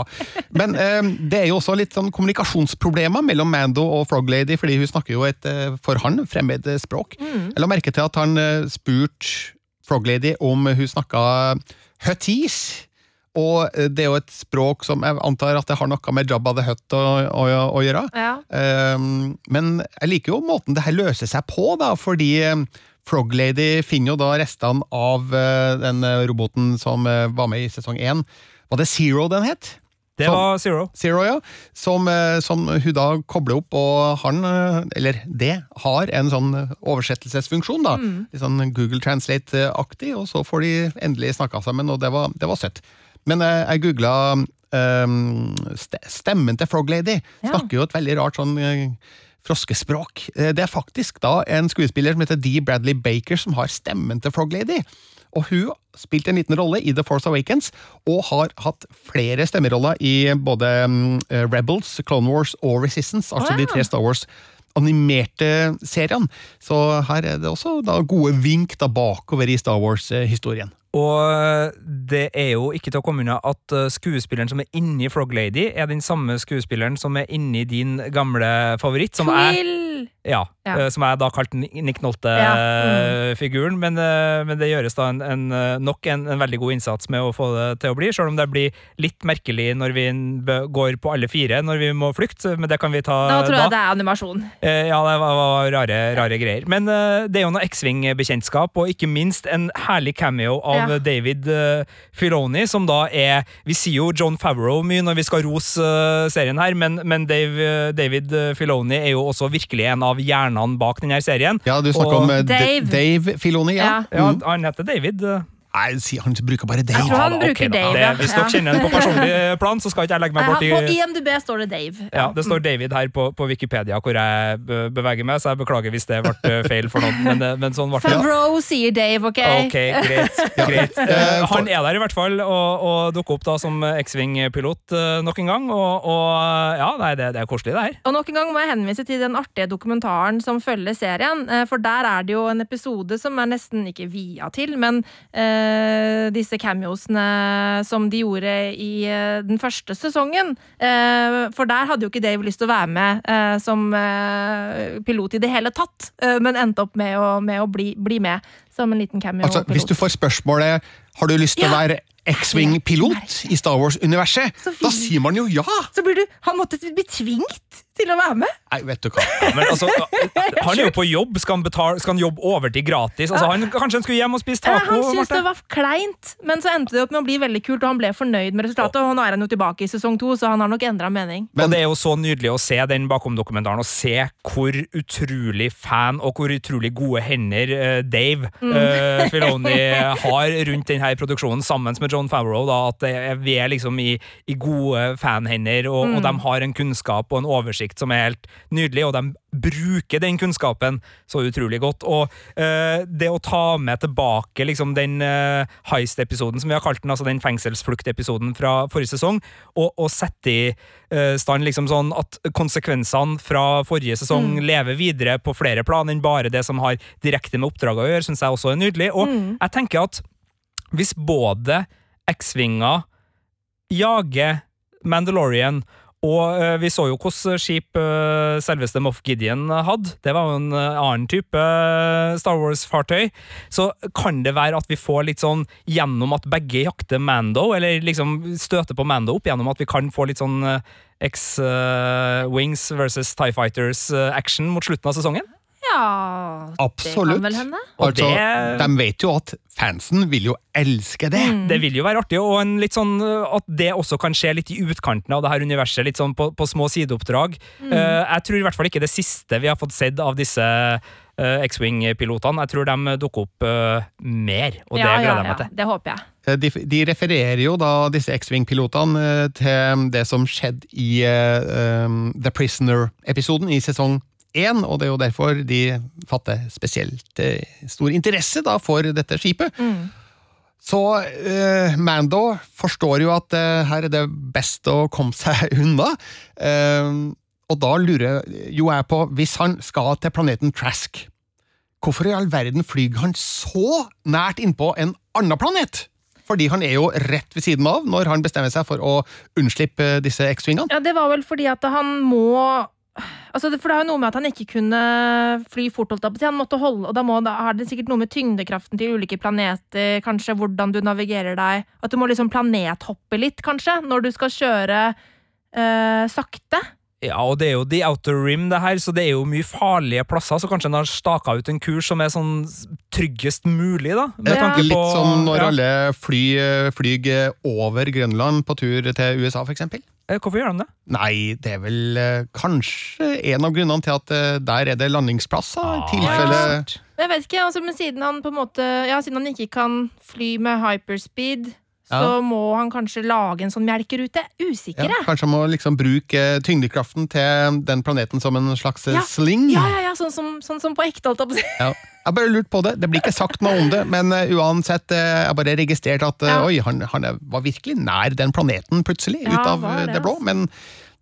Men eh, det er jo også litt sånn kommunikasjonsproblemer mellom Mando og Froglady, fordi hun snakker jo et øh, for han fremmed språk. Jeg la merke til at han spurte Froglady om hun snakka Hutties. Og øh, det er jo et språk som jeg antar at det har noe med Jabba the Hutt å, å, å gjøre. Ja. Um, men jeg liker jo måten det her løser seg på, da, fordi Frog Froglady finner jo da restene av uh, den roboten som uh, var med i sesong én. Var det Zero den het? Det var Zero. Zero, ja. Som, som hun da kobler opp, og han, eller det, har en sånn oversettelsesfunksjon, da. Litt sånn Google Translate-aktig, og så får de endelig snakka sammen, og det var, det var søtt. Men jeg, jeg googla st stemmen til Froglady. Ja. Snakker jo et veldig rart sånn uh, froskespråk. Eh, Det er faktisk da en skuespiller som heter Dee Bradley Baker som har stemmen til Froglady. Og hun spilte en liten rolle i The Force Awakens, og har hatt flere stemmeroller i både mm, eh, Rebels, Clone Wars og Resistance, altså wow. de tre Star Wars animerte seriene. Så her er det også da gode vink da bakover i Star Wars-historien. Og det er jo ikke til å komme unna at uh, skuespilleren som er inni Frog Lady, er den samme skuespilleren som er inni din gamle favoritt. Som er... Quill! ja, Ja. uh, som er da kalt Nick. Nolte-figuren. Men, uh, men det gjøres da en, en, uh, nok en, en veldig god innsats med å få det til å bli, selv om det blir litt merkelig når vi går på alle fire når vi må flykte. Men det kan vi ta Da tror jeg det er animasjon. Eh, Ja, det var, var rare, rare greier. Men eh, det er jo noe X-Wing-bekjentskap, og ikke minst en herlig cameo av Ja. David Filoni, som da er Vi sier jo John Favreau mye når vi skal rose eh, serien her, men, men Dave, eh, David eh, Filoni er jo også virkelig en av hjernene bak denne serien. Ja, du snakker Og- om eh, Dave. Dave Filoni, ja. Ja. Mm. Han heter David. Eh. Nei, han bruker bare Jeg Dave. tror han da, bruker okay, Dave, Det, ja. hvis dere Ja. kjenner ham på personlig plan, så skal ikke jeg legge meg bort bort På IMDb står det Dave. ja, Det står David her på, på Wikipedia, hvor jeg beveger meg, så jeg beklager hvis det ble eh, feil for noen. Men, men sånn ble det. Favreau sier Dave, OK? Ok, greit. greit. Eh, Eh, han er der i hvert fall, og, og dukker opp da som X-Wing-pilot eh, nok en gang. Og, og ja, nei, det, det er koselig, det her. Og nok en gang må jeg henvise til den artige dokumentaren som følger serien. eh, For der er det jo en episode som er nesten ikke via til, men eh, disse cameosene som de gjorde i eh, den første sesongen. Eh, for der hadde jo ikke Dave lyst til å være med eh, som eh, pilot i det hele tatt, eh, men endte opp med å, med å bli, bli med som en liten Altså, cameo-pilot. hvis du får spørsmålet Har du lyst til å være X-Wing-pilot i Star Wars-universet, da sier man jo ja! Så blir du Han måtte bli tvingt til å være med! Nei, vet du hva. Men altså, han er jo på jobb. Skal han, betale, skal han jobbe overtid gratis? Altså, han, kanskje han skulle hjem og spise taco? Han syntes det var kleint, men så endte det opp med å bli veldig kult, og han ble fornøyd med resultatet. Og nå er han jo tilbake i sesong to, så han har nok endra mening. og det er jo så nydelig å se den bakom-dokumentaren og se hvor utrolig fan og hvor utrolig gode hender eh, Dave uh, Filoni har rundt denne produksjonen, sammen med John Favreau. Da, at vi er liksom i, i gode fanhender, og, og de har en kunnskap og en oversikt som er helt nydelig, og de bruker den kunnskapen så utrolig godt. Og eh, det å ta med tilbake liksom den eh, heist-episoden, som vi har kalt den, altså den fengselsflukt-episoden fra forrige sesong, og, og sette i eh, stand liksom sånn at konsekvensene fra forrige sesong lever videre på flere plan enn bare det som har direkte med oppdraget å gjøre, syns jeg også er nydelig. Og jeg tenker at hvis både X-Vinger jager Mandalorian og eh, vi så jo hvordan skip eh, selveste Moff Gideon hadde. Det var jo en eh, annen type Star Wars-fartøy. Så kan det være at vi får litt sånn gjennom at begge jakter Mando, eller liksom støter på Mando opp, gjennom at vi kan få litt sånn X-Wings versus TIE Fighters-action mot slutten av sesongen? Ja Absolutt. Det kan vel hende. Altså, det- De vet jo at fansen vil jo elske det. Mm. Det vil jo være artig, og en litt sånn uh, at det også kan skje litt i utkanten av det her universet, litt sånn på, på små sideoppdrag. Mm. Uh, jeg tror i hvert fall ikke det siste vi har fått sett av disse uh, X-Wing-pilotene. Jeg tror de dukker opp uh, mer, og det ja, gleder ja, meg ja. til. Det håper jeg. De, de refererer jo da disse X-Wing-pilotene til det som skjedde i um, The Prisoner-episoden i sesong én, og det er jo derfor de fatter spesielt eh, stor interesse da for dette skipet. Så uh, Mando forstår jo at uh, her er det best å komme seg unna. Uh, Og da lurer jo jeg på, hvis han skal til planeten Trask, hvorfor i all verden flyr han så nært innpå en annen planet? Fordi han er jo rett ved siden av når han bestemmer seg for å unnslippe disse X-vingene. Ja, det var vel fordi at han må Altså, for det er jo noe med at han ikke kunne fly fort. Han måtte holde, og da, må, da har det sikkert noe med tyngdekraften til ulike planeter, kanskje hvordan du navigerer deg At du må liksom planethoppe litt, kanskje, når du skal kjøre øh, sakte. Ja, og det er jo The Outer Rim, det her, så det er jo mye farlige plasser, så kanskje han har staka ut en kurs som er sånn tryggest mulig, da? Med Ja. tanke på Litt som når ja. alle fly flyr over Grønland på tur til USA, for eksempel. Eh, Hvorfor gjør han det? Nei, det er vel eh, kanskje en av grunnene til at eh, der er det landingsplasser, i Ah, tilfelle ja. Jeg vet ikke, altså, men siden han på en måte Ja, siden han ikke kan fly med hyperspeed, så Ja. må han kanskje lage en sånn melkerute. Usikker, ja. Kanskje han må liksom bruke tyngdekraften til den planeten som en slags eh, Ja. sling? Ja, ja, ja, sånn som, sånn som på ekte, holdt jeg på å si. Ja. Jeg bare lurt på det. Det blir ikke sagt noe om det, men eh, uansett, eh, jeg bare registrerte at eh, Ja. oi, han, han var virkelig nær den planeten plutselig, Ja, ut av eh, det, det blå. altså. Men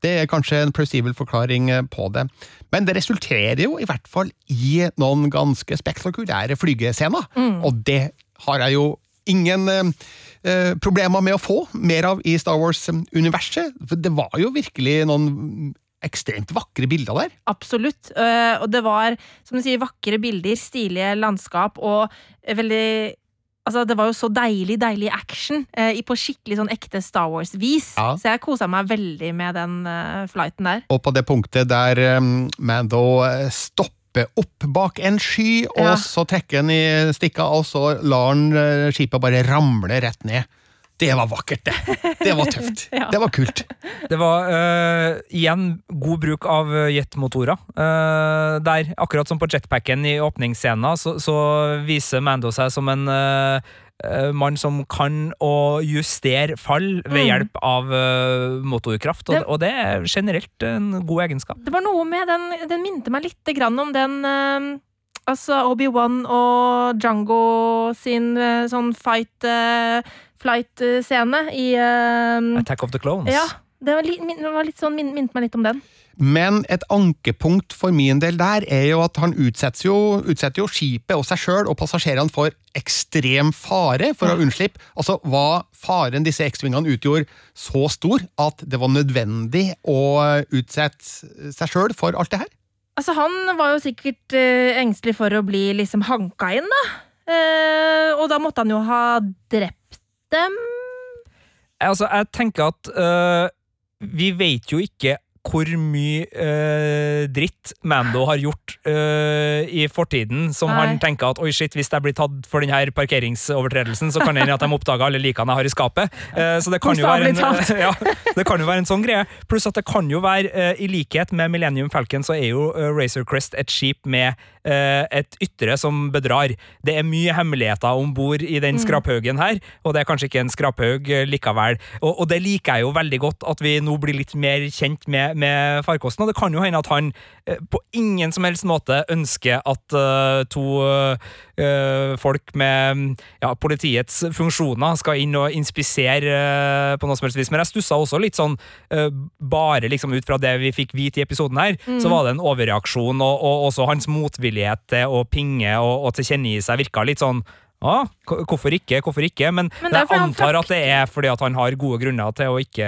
det er kanskje en plausibel forklaring eh, på det. Men det resulterer jo i hvert fall i noen ganske spektakulære flygescener, Mm. og det har jeg jo ingen eh, problemer med å få mer av i Star Wars-universet. Det var jo virkelig noen ekstremt vakre bilder der. Absolutt. Eh, og det var, som du sier, vakre bilder, stilige landskap og veldig Altså, det var jo så deilig, deilig action eh, på skikkelig sånn ekte Star Wars-vis. Ja. Så jeg kosa meg veldig med den eh, flighten der. Og på det punktet der um, Mando eh, stopper opp bak en sky, og Ja. så trekker han i stikka, og så lar han eh, skipet bare ramle rett ned. Det var vakkert, det! Det var tøft. Ja. Det var kult. Det var uh, igjen god bruk av eh, jetmotorer. Uh, der, akkurat som på jetpacken i åpningsscenen, så, så viser Mando seg som en eh, mann som kan å justere fall ved Mm. hjelp av eh, motorkraft, og, Det- og det er generelt en god egenskap. Det var noe med den Den minte meg litt grann om den eh, Altså Obi-Wan og Django sin eh, sånn fight uh, flight-scene i uh, Attack of the Clones. Ja. Det var, litt, det var litt sånn, min- minte meg litt om den. Men et ankepunkt for min del der er jo at han utsetter jo, utsetter jo skipet og seg sjøl og passasjerene for ekstrem fare for å unnslippe. Altså, Var faren disse X-vingene utgjorde så stor at det var nødvendig å utsette seg sjøl for alt det her? Altså, han var jo sikkert uh, engstelig for å bli liksom hanka inn, da. Uh, og da måtte han jo ha drept dem. Altså, jeg tenker at uh, vi vet jo ikke hvor mye eh, dritt Mando har gjort eh, i fortiden, som Nei. han tenker at oi shit, hvis jeg blir tatt for denne parkeringsovertredelsen, så kan det hende at de oppdager alle likene jeg har i skapet. Eh, så det kan, jo være en, ja, det kan jo være en sånn greie. Pluss at det kan jo være, eh, i likhet med Millennium Falcon, så er jo eh, Razor Crest et skip med et ytre som bedrar. Det er mye hemmeligheter om bord i den skraphaugen her, og det er kanskje ikke en skraphaug eh, likevel. Og, og det liker jeg jo veldig godt, at vi nå blir litt mer kjent med, med farkosten. Og det kan jo hende at han eh, på ingen som helst måte ønsker at eh, to eh, folk med ja, politiets funksjoner skal inn og inspisere eh, på noe som helst vis. Men jeg stussa også litt sånn eh, bare liksom ut fra det vi fikk vite i episoden her, så var det en overreaksjon, og, og også hans motvillighet til å pinge og, og tilkjennegi seg virka litt sånn ja, hvorfor ikke, hvorfor ikke? Men, Men jeg antar at det er fordi han har gode grunner til å ikke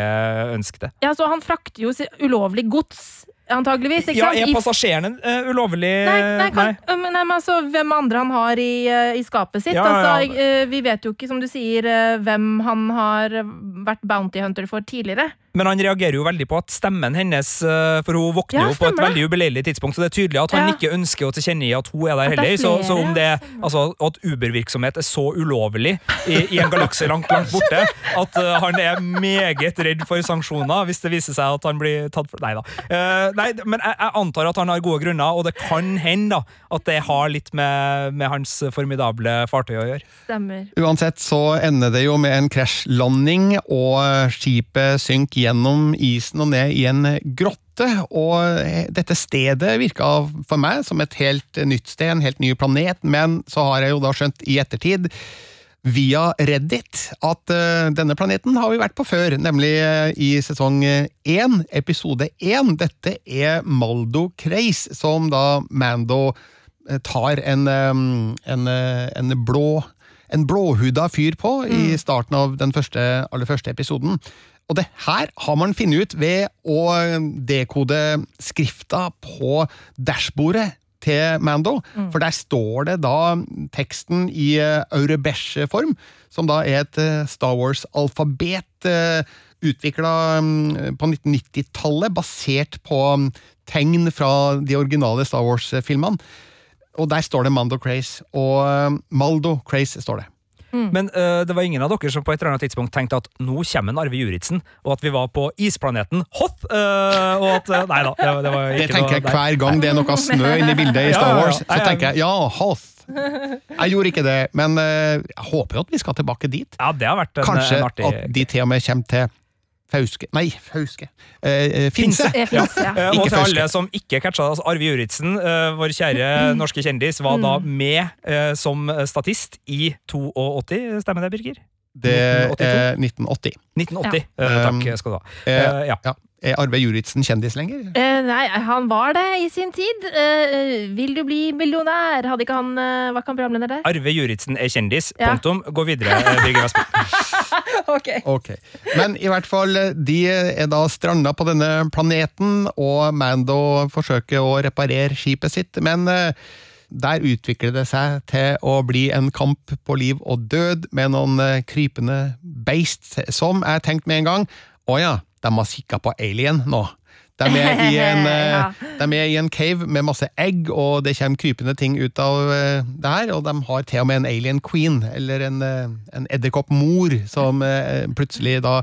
ønske det. Ja, så Han frakter jo ulovlig gods, antageligvis. Ikke Ja, sant? Er passasjeren passasjerene eh, ulovlig Nei, nei, kan, nei. men- nei, men altså, hvem andre han har i, øh, i skapet sitt. Ja, altså, ja. Øh, vi vet jo ikke, som du sier, hvem han har vært bounty hunter for tidligere. Men han reagerer jo veldig på at stemmen hennes eh, For hun våkner Ja, jo på et veldig ubeleilig tidspunkt, så det er tydelig at han Ja. ikke ønsker å tilkjennegi at hun er der heller. er. Så, så om det altså, at Uber-virksomhet er så ulovlig i, i en galakse langt, langt borte at uh, han er meget redd for sanksjoner hvis det viser seg at han blir tatt for Nei da. Uh, nei, men jeg, jeg antar at han har gode grunner, og det kan hende da, at det har litt med, med hans formidable fartøy å gjøre. Stemmer. Uansett så ender det jo med en krasjlanding, og skipet synker gjennom isen og ned i en grotte. Og dette stedet virka for meg som et helt nytt sted, en helt ny planet, men så har jeg jo da skjønt i ettertid via Reddit at eh, denne planeten har vi vært på før, nemlig eh, i sesong én, episode én. Dette er Maldo Kreis, som da Mando eh, tar en, eh, en, eh, en blå en blåhuda fyr på i starten av den første, aller første episoden. Og det her har man funnet ut ved å dekode skrifta på dashbordet til Mando. For der står det da teksten i uh, Aurebeche-form, som da er et eh, Star Wars-alfabet uh, utvikla på 1990-tallet, basert på mm, tegn fra de originale Star Wars-filmene. Og der står det Mando Craze, og eh, Maldo Craze står det. Men uh, det var ingen av dere som på et eller annet tidspunkt tenkte at nå kommer en Arve Juritzen, og at vi var på isplaneten Hoth! Uh, og at øh, Nei da, det, det var Det ikke tenker jeg hver gang det er noe snø inne i bildet i Star Ja, ja, ja. Wars. Så tenker jeg ja, Hoth. Jeg gjorde ikke det, men eh, jeg håper jo at vi skal tilbake dit. Ja, det har vært en, Kanskje en artig at de til og med kommer til Fauske Nei, Fauske. Eh, Finse! Finse. Finse. finnes, ja. Eh, og til alle som ikke catcha altså Arve Juritzen, øh, vår kjære norske kjendis, var da med øh, som statist i 82, stemmer det, Birger? Det er 1980. 1980. Ja. Eh, Um, takk skal du ha. Eh, Eh, ja. ja. Er Arve Juritzen kjendis lenger? Eh, nei, han var det i sin tid. Eh, vil du bli millionær? Hadde ikke han eh, Var ikke han programleder der? Arve Juritzen er kjendis. Ja. Punktum. Gå videre, Birger Vestmo. Ok. Ok. Men i hvert fall, de er da stranda på denne planeten, og Mando forsøker å reparere skipet sitt, men eh, der utvikler det seg til å bli en kamp på liv og død med noen eh, krypende beist, som jeg tenkte med en gang Å ja, de har kikka på Alien nå. De er, i en, eh, Ja. de er i en cave med masse egg, og det kommer krypende ting ut av eh, det her. Og de har til og med en alien queen, eller en, en edderkoppmor, som plutselig da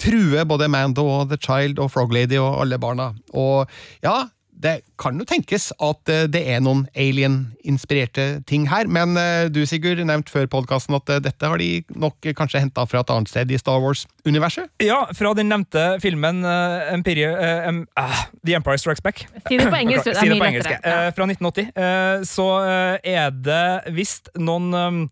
truer både Mando og The Child og Frog Lady og alle barna. Og ja, det kan jo tenkes at eh, det er noen alien-inspirerte ting her, men eh, du Sigurd nevnte før podkasten at eh, dette har de nok kanskje henta fra et annet sted i Star Wars-universet? Ja, fra den nevnte filmen uh, Empire, uh, um, uh, The Empire Strikes Back. Si det på engelsk. Si det på engelsk. Eh, fra 1980. eh, så er det visst noen um,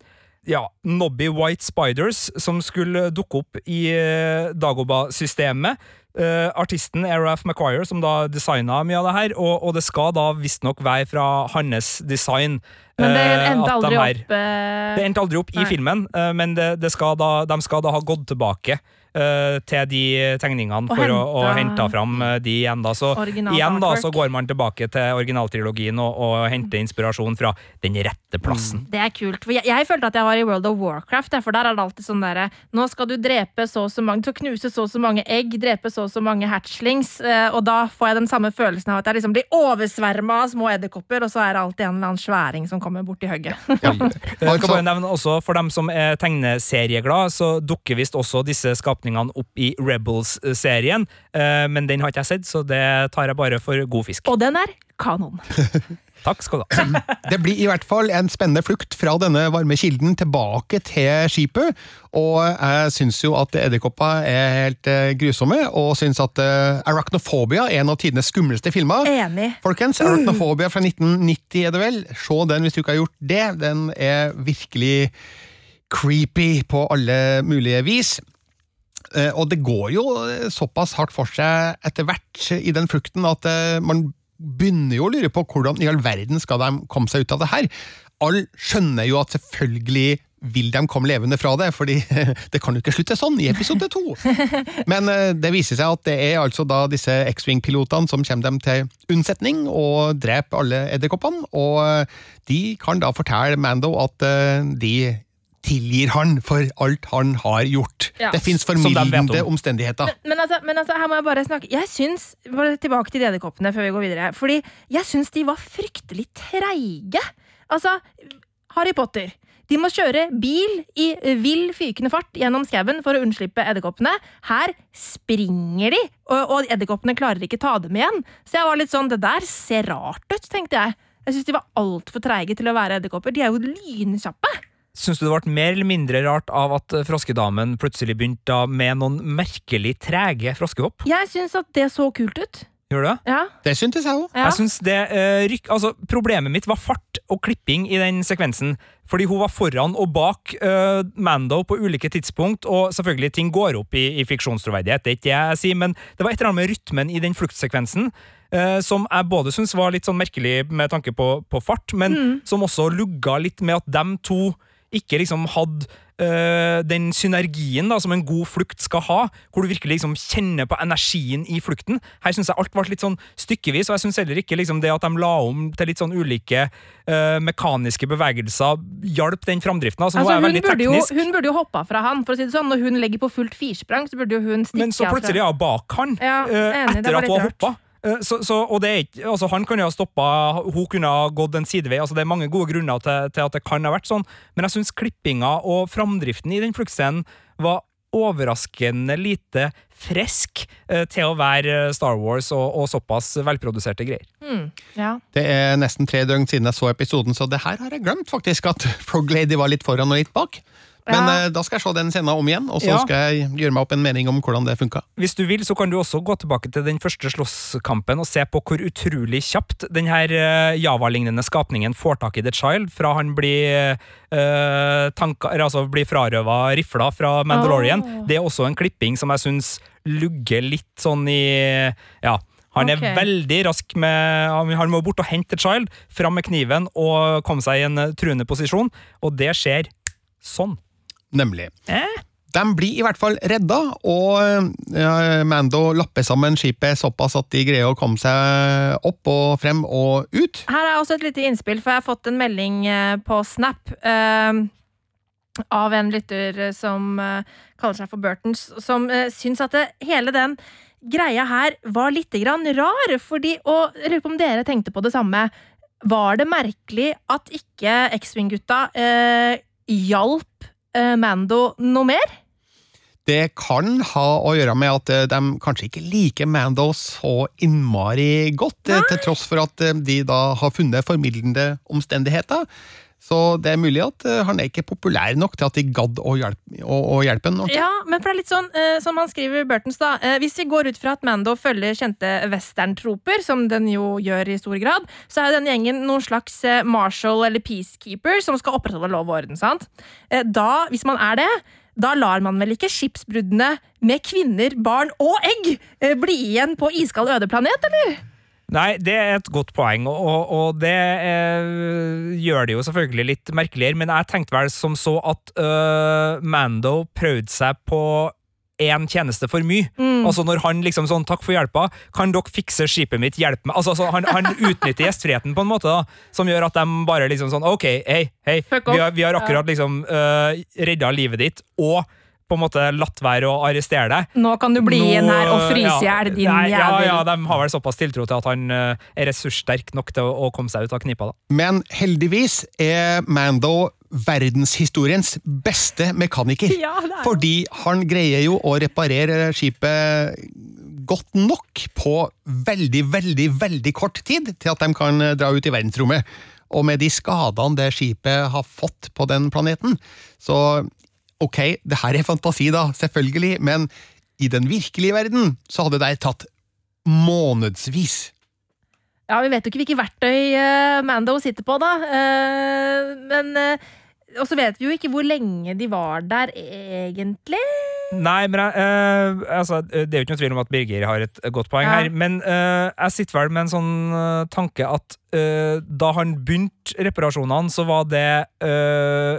ja, Nobby White Spiders som skulle dukke opp i uh, Dagoba-systemet. Eh, artisten er Ralph McQuire, som da designa mye av det her, og, og det skal da visstnok være fra hans design. Men det eh, endte aldri de opp uh... det endte aldri opp i Nei. filmen, men det, det skal da, de skal da ha gått tilbake til de tegningene Og for å, å hente fram eh, de igjen. da. Så Original igjen da, artwork. så går man tilbake til originaltrilogien og, og henter inspirasjon fra den rette plassen. Det er kult. For jeg, jeg følte at jeg var i World of Warcraft, for der er det alltid sånn derre Nå skal du drepe så og så mange, så knuse så og så mange egg, drepe så og så mange hatchlings, eh, og da får jeg den samme følelsen av at jeg liksom blir oversverma av små edderkopper, og så er det alltid en eller annen sværing som kommer borti hugget. Jeg kan Altså- bare nevne også, For dem som er tegneserieglad, så dukker visst også disse skapningene opp i Rebels-serien, eh, men den har ikke jeg sett, så det tar jeg bare for god fisk. Og den er kanon. Takk skal du ha. Det blir i hvert fall en spennende flukt fra denne varme kilden tilbake til skipet. Og jeg syns jo at edderkopper er helt eh, grusomme, og syns at eh, Arachnophobia er en av tidenes skumleste filmer. Enig. Folkens, Arachnophobia fra 1990 er det vel. Se den hvis du ikke har gjort det. Den er virkelig creepy på alle mulige vis. Eh, Og det går jo eh, såpass hardt for seg etter hvert i den flukten at eh, man begynner jo å lure på hvordan i all verden skal de komme seg ut av det her. Alle skjønner jo at selvfølgelig vil de komme levende fra det, fordi det kan jo ikke slutte sånn i episode to. Men det viser seg at det er altså da disse X-Wing-pilotene som kommer dem til unnsetning og dreper alle edderkoppene, og de kan da fortelle Mando at de tilgir han for alt han har gjort. Ja. Det fins de formildende omstendigheter. Men altså, men altså, her må jeg bare snakke Jeg syns, bare Tilbake til de edderkoppene før vi går videre. Fordi jeg syns de var fryktelig treige. Altså, Harry Potter. De må kjøre bil i vill fykende fart gjennom skauen for å unnslippe edderkoppene. Her springer de, og, og edderkoppene klarer ikke ta dem igjen. Så jeg var litt sånn Det der ser rart ut, tenkte jeg. Jeg syns de var altfor treige til å være edderkopper. De er jo lynkjappe. Syns du det ble mer eller mindre rart av at eh, froskedamen plutselig begynte med noen merkelig trege froskehopp? Jeg syns at det så kult ut. Gjør du det? Ja, Det syntes jeg òg. ja. Eh, altså Problemet mitt var fart og klipping i den sekvensen. Fordi hun var foran og bak eh, Mando på ulike tidspunkt, og selvfølgelig ting går opp i, i fiksjonstroverdighet, det er ikke det jeg sier, men det var et eller annet med rytmen i den fluktsekvensen eh, som jeg både syns var litt sånn merkelig med tanke på, på fart, men som også lugga litt med at dem to ikke liksom hadde øh, den synergien da, som en god flukt skal ha, hvor du virkelig liksom kjenner på energien i flukten. Her syns jeg alt ble litt sånn stykkevis, og jeg syns heller ikke liksom det at de la om til litt sånn ulike øh, mekaniske bevegelser, hjalp den framdriften. Altså, Altså, hun, burde jo, hun burde jo hoppa fra han. for å si det sånn. Når hun legger på fullt firsprang, så burde jo hun stikke men så plutselig hun bak han, Ja, øh, enig, etter at hun har hoppa. Eh, Så, så, og det er ikke, altså Han kunne ha stoppa, hun kunne ha gått en sidevei. altså Det er mange gode grunner til, til at det kan ha vært sånn, men jeg syns klippinga og framdriften i den fluktscenen var overraskende lite frisk eh, til å være Star Wars og, og såpass velproduserte greier. Mm, ja. Det er nesten tre døgn siden jeg så episoden, så det her har jeg glemt faktisk, at Frog Lady var litt foran og litt bak. Men Ja. eh, da skal jeg se den scenen om igjen, og så Ja. skal jeg gjøre meg opp en mening om hvordan det funka. Hvis du vil, så kan du også gå tilbake til den første slåsskampen og se på hvor utrolig kjapt den her eh, Java-lignende skapningen får tak i The Child, fra han blir, øh, tanka, eller altså blir frarøva rifla fra Mandalorian. Oh. Det er også en klipping som jeg syns lugger litt sånn i Ja. Han er okay. veldig rask med Han han må bort og hente The Child, fram med kniven og komme seg i en eh, truende posisjon, og det skjer sånn. Nemlig. Eh? De blir i hvert fall redda, og eh, Mando lapper sammen skipet såpass at de greier å komme seg opp og frem og ut. Her er også et lite innspill, for jeg har fått en melding eh, på Snap eh, av en lytter som eh, kaller seg for Burtons, som eh, syns at det, hele den greia her var litt grann rar. Fordi, og jeg lurer på om dere tenkte på det samme. Var det merkelig at ikke X-Wing-gutta eh, hjalp Mando noe mer? Det kan ha å gjøre med at eh, de kanskje ikke liker Mando så innmari godt, Nei? til tross for at eh, de da har funnet formildende omstendigheter. Så det er mulig at eh, han er ikke populær nok til at de gadd å hjelpe, å, å hjelpe han. Ja, men for det er litt sånn, eh, som han skriver Burtons da, eh, hvis vi går ut fra at Mando følger kjente westerntroper, som den jo gjør i stor grad, så er jo denne gjengen noen slags eh, marshal eller peacekeeper som skal opprettholde lov og orden, sant? Eh, da, hvis man er det, da lar man vel ikke skipsbruddene med kvinner, barn og egg eh, bli igjen på iskald øde planet, eller? Nei, det er et godt poeng, og, og, det eh, gjør det jo selvfølgelig litt merkeligere, men jeg tenkte vel som så at uh, Mando prøvde seg på én tjeneste for mye. Altså når han liksom sånn 'takk for hjelpa', kan dere fikse skipet mitt, hjelp meg. Altså, altså han, han utnytter gjestfriheten på en måte, da, som gjør at de bare liksom sånn 'ok, hei, hei, vi har, vi har akkurat liksom uh, redda livet ditt', og på en måte latt være å arrestere deg. Nå kan du bli igjen her og Nå, fryse i ja, hjel, din jævel. ja, ja, de har vel såpass tiltro til at han eh, er ressurssterk nok til å, å komme seg ut av knipa. da. Men heldigvis er Mando verdenshistoriens beste mekaniker. Ja, Fordi han greier jo å reparere skipet godt nok på veldig, veldig, veldig kort tid til at de kan dra ut i verdensrommet. Og med de skadene det skipet har fått på den planeten, så ok, det her er fantasi da, selvfølgelig, men i den virkelige verden så hadde det tatt månedsvis. Ja, vi vet jo ikke hvilke verktøy eh, Mando sitter på, da. Eh, men eh, Og så vet vi jo ikke hvor lenge de var der, egentlig. Nei, men jeg, eh, altså, Det er jo ikke noe tvil om at Birger har et godt poeng Ja. her, men eh, jeg sitter vel med en sånn eh, tanke at eh, da han begynte reparasjonene, så var det eh,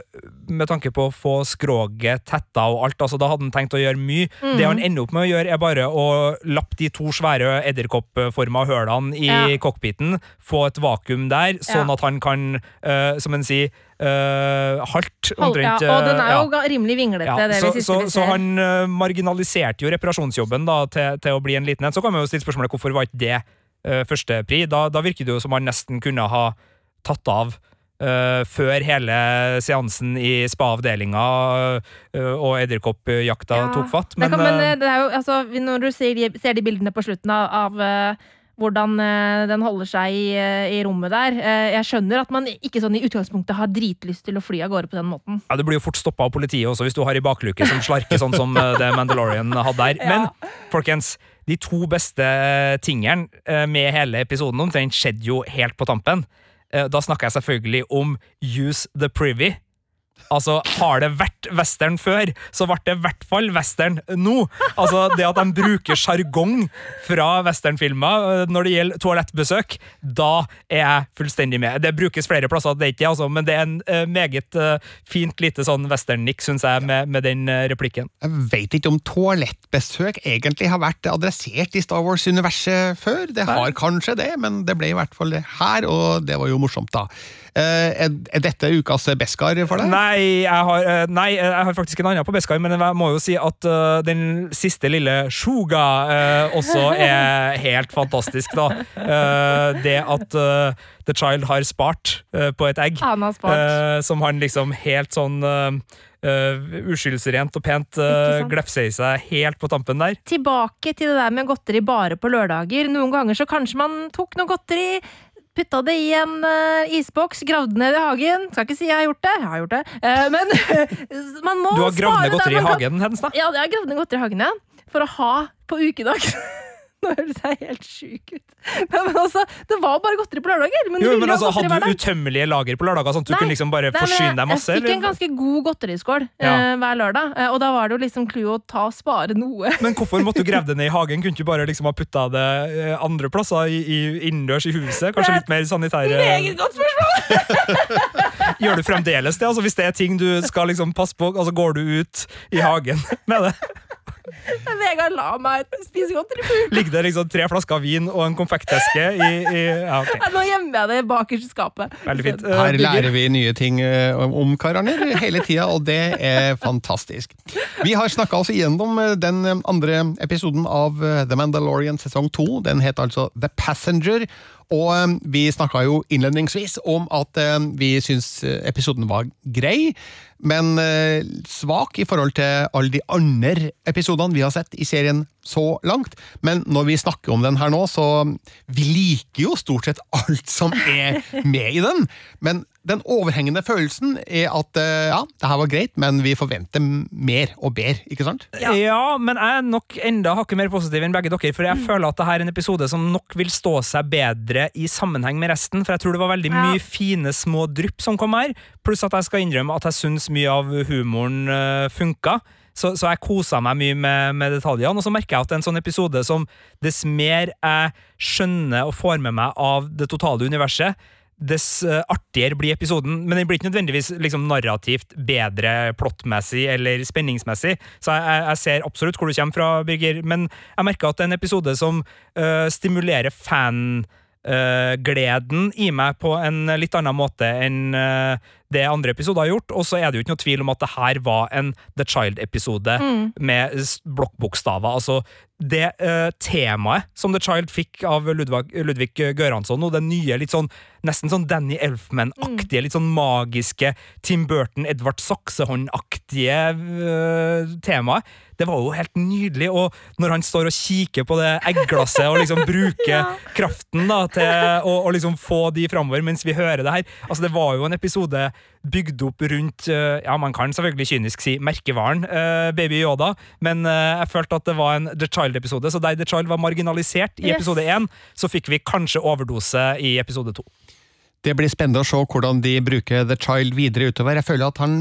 med tanke på å få skroget tetta og alt. altså Da hadde han tenkt å gjøre mye. Mm. Det han ender opp med å gjøre, er bare å lappe de to svære edderkoppforma hølene i Ja. cockpiten, få et vakuum der, sånn Ja. at han kan, eh, som en sier, uh, halt Hold- ja, og den er eh, jo ja. rimelig vinglete, Ja, det så, vi så, så han eh, marginaliserte jo reparasjonsjobben da, til, til å bli en liten en. Så kan man jo stille spørsmålet hvorfor var ikke det uh, førstepri? Da, da virker det jo som han nesten kunne ha tatt av Uh, før hele seansen i spa-avdelinga uh, og edderkoppjakta Ja, tok fatt. det kan, men eh, eh, det jo, altså, når du ser de, ser de bildene på slutten av, av eh, hvordan eh, den holder seg i, eh, i rommet der eh, Jeg skjønner at man ikke sånn i utgangspunktet har dritlyst til å fly av gårde på den måten. ja, du blir jo fort stoppa av politiet også hvis du har i bakluke som slarker sånn som det Mandalorian hadde der. Men folkens, de to beste tingene med hele episoden omtrent skjedde jo helt på tampen. Da snakker jeg selvfølgelig om Use the Privy. Altså, har det vært western før, så ble det i hvert fall western nå. Altså, Det at de bruker sjargong fra westernfilmer eh, når det gjelder toalettbesøk, da er jeg fullstendig med. Det brukes flere plasser, det er ikke altså, men det er en eh, meget eh, fint lite sånn western-nikk, syns jeg, med, med den replikken. Jeg vet ikke om toalettbesøk egentlig har vært adressert i Star Wars-universet før. Det har kanskje det, men det ble i hvert fall det her, og det var jo morsomt, da. Eh, Er dette ukas Beskar for deg? Nei, jeg har, eh, nei, jeg har faktisk en annen på Beskar, men jeg må jo si at eh, den siste lille Shuga eh, også er helt fantastisk, da. Eh, det at eh, The Child har spart eh, på et egg, Han har spart. eh, som han liksom helt sånn uh, uskyldsrent og pent uh, sant? glefser i seg helt på tampen der. Tilbake til det der med godteri bare på lørdager. Noen ganger så kanskje man tok noe godteri. Putta det i en uh, isboks, gravde ned i hagen. Skal ikke si jeg har gjort det. Jeg har gjort det. Uh, men man må Du har gravd ned godteri i hagen hennes, da? Ja, jeg har gravd ned godteri i hagen, ja. For å ha på ukedag. Nå høres jeg helt sjuk ut. Nei, men altså, det var bare godteri på lørdager. Men Jo, men altså, Hadde du utømmelige lager på lørdager, sånn at du Nei. kunne liksom bare Nei, forsyne deg masse? Jeg fikk en ganske god godteriskål Ja. uh, hver lørdag, uh, og da var det jo liksom clouet å ta og spare noe. Men hvorfor måtte du grave det ned i hagen? Kunne du bare liksom ha putta det eh, andre plasser i, i, innendørs i huset? Kanskje litt mer sanitære Meget godt spørsmål! Gjør du fremdeles det? Altså, hvis det er ting du skal liksom passe på, altså går du ut i hagen med det? Vegard la meg spise godteri på. Ligger det liksom tre flasker vin og en konfekteske i, i Ja, okay. Nå gjemmer jeg det bakerst i skapet. Veldig fint. Eh, Her lærer vi nye ting eh, om- karaner hele tida, og det er fantastisk. Vi har snakka oss igjennom eh, den eh, andre episoden av eh, The Mandalorian sesong to. Den het altså The Passenger. Og eh, vi snakka jo innledningsvis om at eh, vi syns eh, episoden var grei, men svak i forhold til alle de andre episodene vi har sett i serien så langt. Men når vi snakker om den her nå, så vi liker jo stort sett alt som er med i den. Men den overhengende følelsen er at eh, ja, det her var greit, men vi forventer mer og bedre, ikke sant? Ja. men jeg er nok enda hakket mer positiv enn begge dere, for jeg føler at dette er en episode som nok vil stå seg bedre i sammenheng med resten, for jeg tror det var veldig Ja. mye fine små drypp som kom her, pluss at jeg skal innrømme at jeg syns mye av humoren uh, funka. Så, så jeg kosa meg mye med, med detaljene, og så merker jeg at en sånn episode som dess mer jeg skjønner og får med meg av det totale universet, dess eh, artigere blir episoden. Men den blir ikke nødvendigvis liksom, narrativt bedre plottmessig eller spenningsmessig. Så jeg, jeg, ser absolutt hvor du kommer fra, Birger, men jeg merker at det er en episode som eh, stimulerer fan eh, gleden i meg på en litt annen måte enn eh, det andre episode har gjort. Og så er det jo ikke noe tvil om at det her var en The Child-episode med s- blokkbokstaver. Altså, det uh, temaet som The Child fikk av Ludvig, Ludvig Gøransson, og det nye, litt sånn nesten sånn Danny Elfman-aktige, litt sånn magiske Tim Burton, Edvard Saksehånd-aktige uh, temaet, det var jo helt nydelig. Og når han står og kikker på det eggglasset og liksom bruker kraften da, til å liksom få de framover mens vi hører det her Altså, det var jo en episode bygd opp rundt eh, Ja, man kan selvfølgelig kynisk si merkevaren eh, Baby Yoda, men eh, jeg følte at det var en The Child-episode, så der The Child var marginalisert i episode én, så fikk vi kanskje overdose i episode to. Det blir spennende å se hvordan de bruker The Child videre utover. Jeg føler at han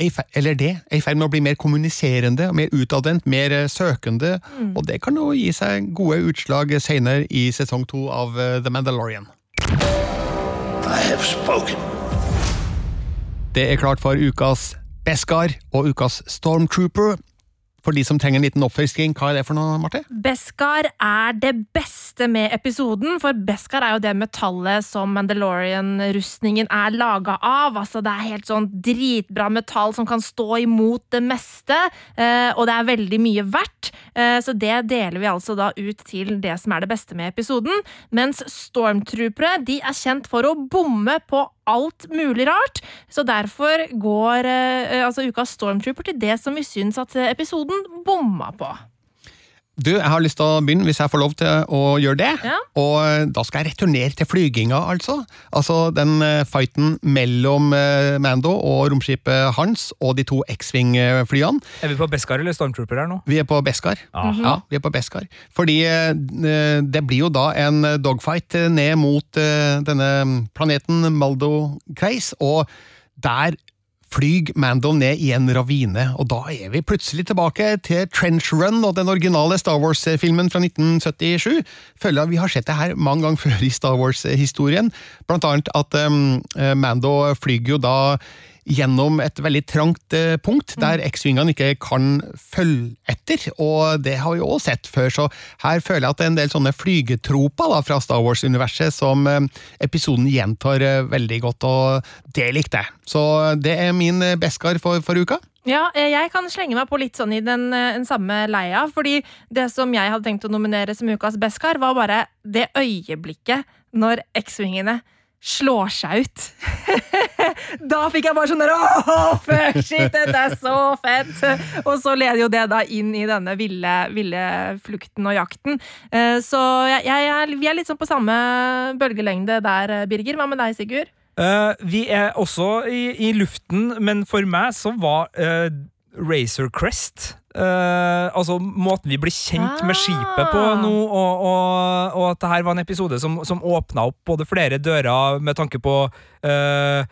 er eller det, er i ferd med å bli mer kommuniserende, mer utadvendt, mer søkende. søkende, og det kan jo gi seg gode utslag senere i sesong to av The Mandalorian. I have spoken. Det er klart for ukas Beskar og ukas Stormtrooper. For de som trenger en liten oppfrisking, hva er det for noe, Marte? Beskar er det beste med episoden, for Beskar er jo det metallet som Mandalorian-rustningen er laga av. Altså, det er helt sånn dritbra metall som kan stå imot det meste, eh, og det er veldig mye verdt. Eh, så det deler vi altså da ut til det som er det beste med episoden. Mens stormtroopere de er kjent for å bomme på alt mulig rart. Så derfor går eh, altså ukas Stormtrooper til det som vi syns at episoden bomma på. Du, jeg har lyst til å begynne, hvis jeg får lov til å gjøre det. Ja. Og eh, da skal jeg returnere til flyginga, altså. Altså den eh, fighten mellom eh, Mando og romskipet hans og de to X-Wing-flyene. Er vi på Beskar eller Stormtrooper her nå? Vi er på Beskar. Aha. Ja, vi er på Beskar. Fordi det blir jo da en dogfight ned mot denne planeten Maldo Kreis, og der flyg Mando ned i en ravine, og da er vi plutselig tilbake til Trench Run og den originale Star Wars-filmen fra 1977. Føler at vi har sett det her mange ganger før i Star Wars-historien, blant annet at um, Mando flyger jo da gjennom et veldig trangt eh, punkt, der X-vingene ikke kan følge etter, og det har vi også sett før, så her føler jeg at det er en del sånne flygetroper da, fra Star Wars-universet som eh, episoden gjentar eh, veldig godt, og det likte jeg. Så det er min Beskar for, for uka. Ja, jeg kan slenge meg på litt sånn i den, den samme leia. Fordi det som jeg hadde tenkt å nominere som ukas Beskar, var bare det øyeblikket når X-vingene slår seg ut. da fikk jeg bare sånn der Åh, fuck shit, dette er så fett! Og så leder jo det da inn i denne ville, ville flukten og jakten. Eh, Så jeg, jeg, vi er litt sånn på samme bølgelengde der, eh, Birger. Hva med deg, Sigurd? Uh, vi er også i, i luften, men for meg så var uh, Razor Crest eh, Altså måten vi blir kjent med skipet på Ah. nå, og, og, og at det her var en episode som, som åpna opp både flere dører med tanke på uh,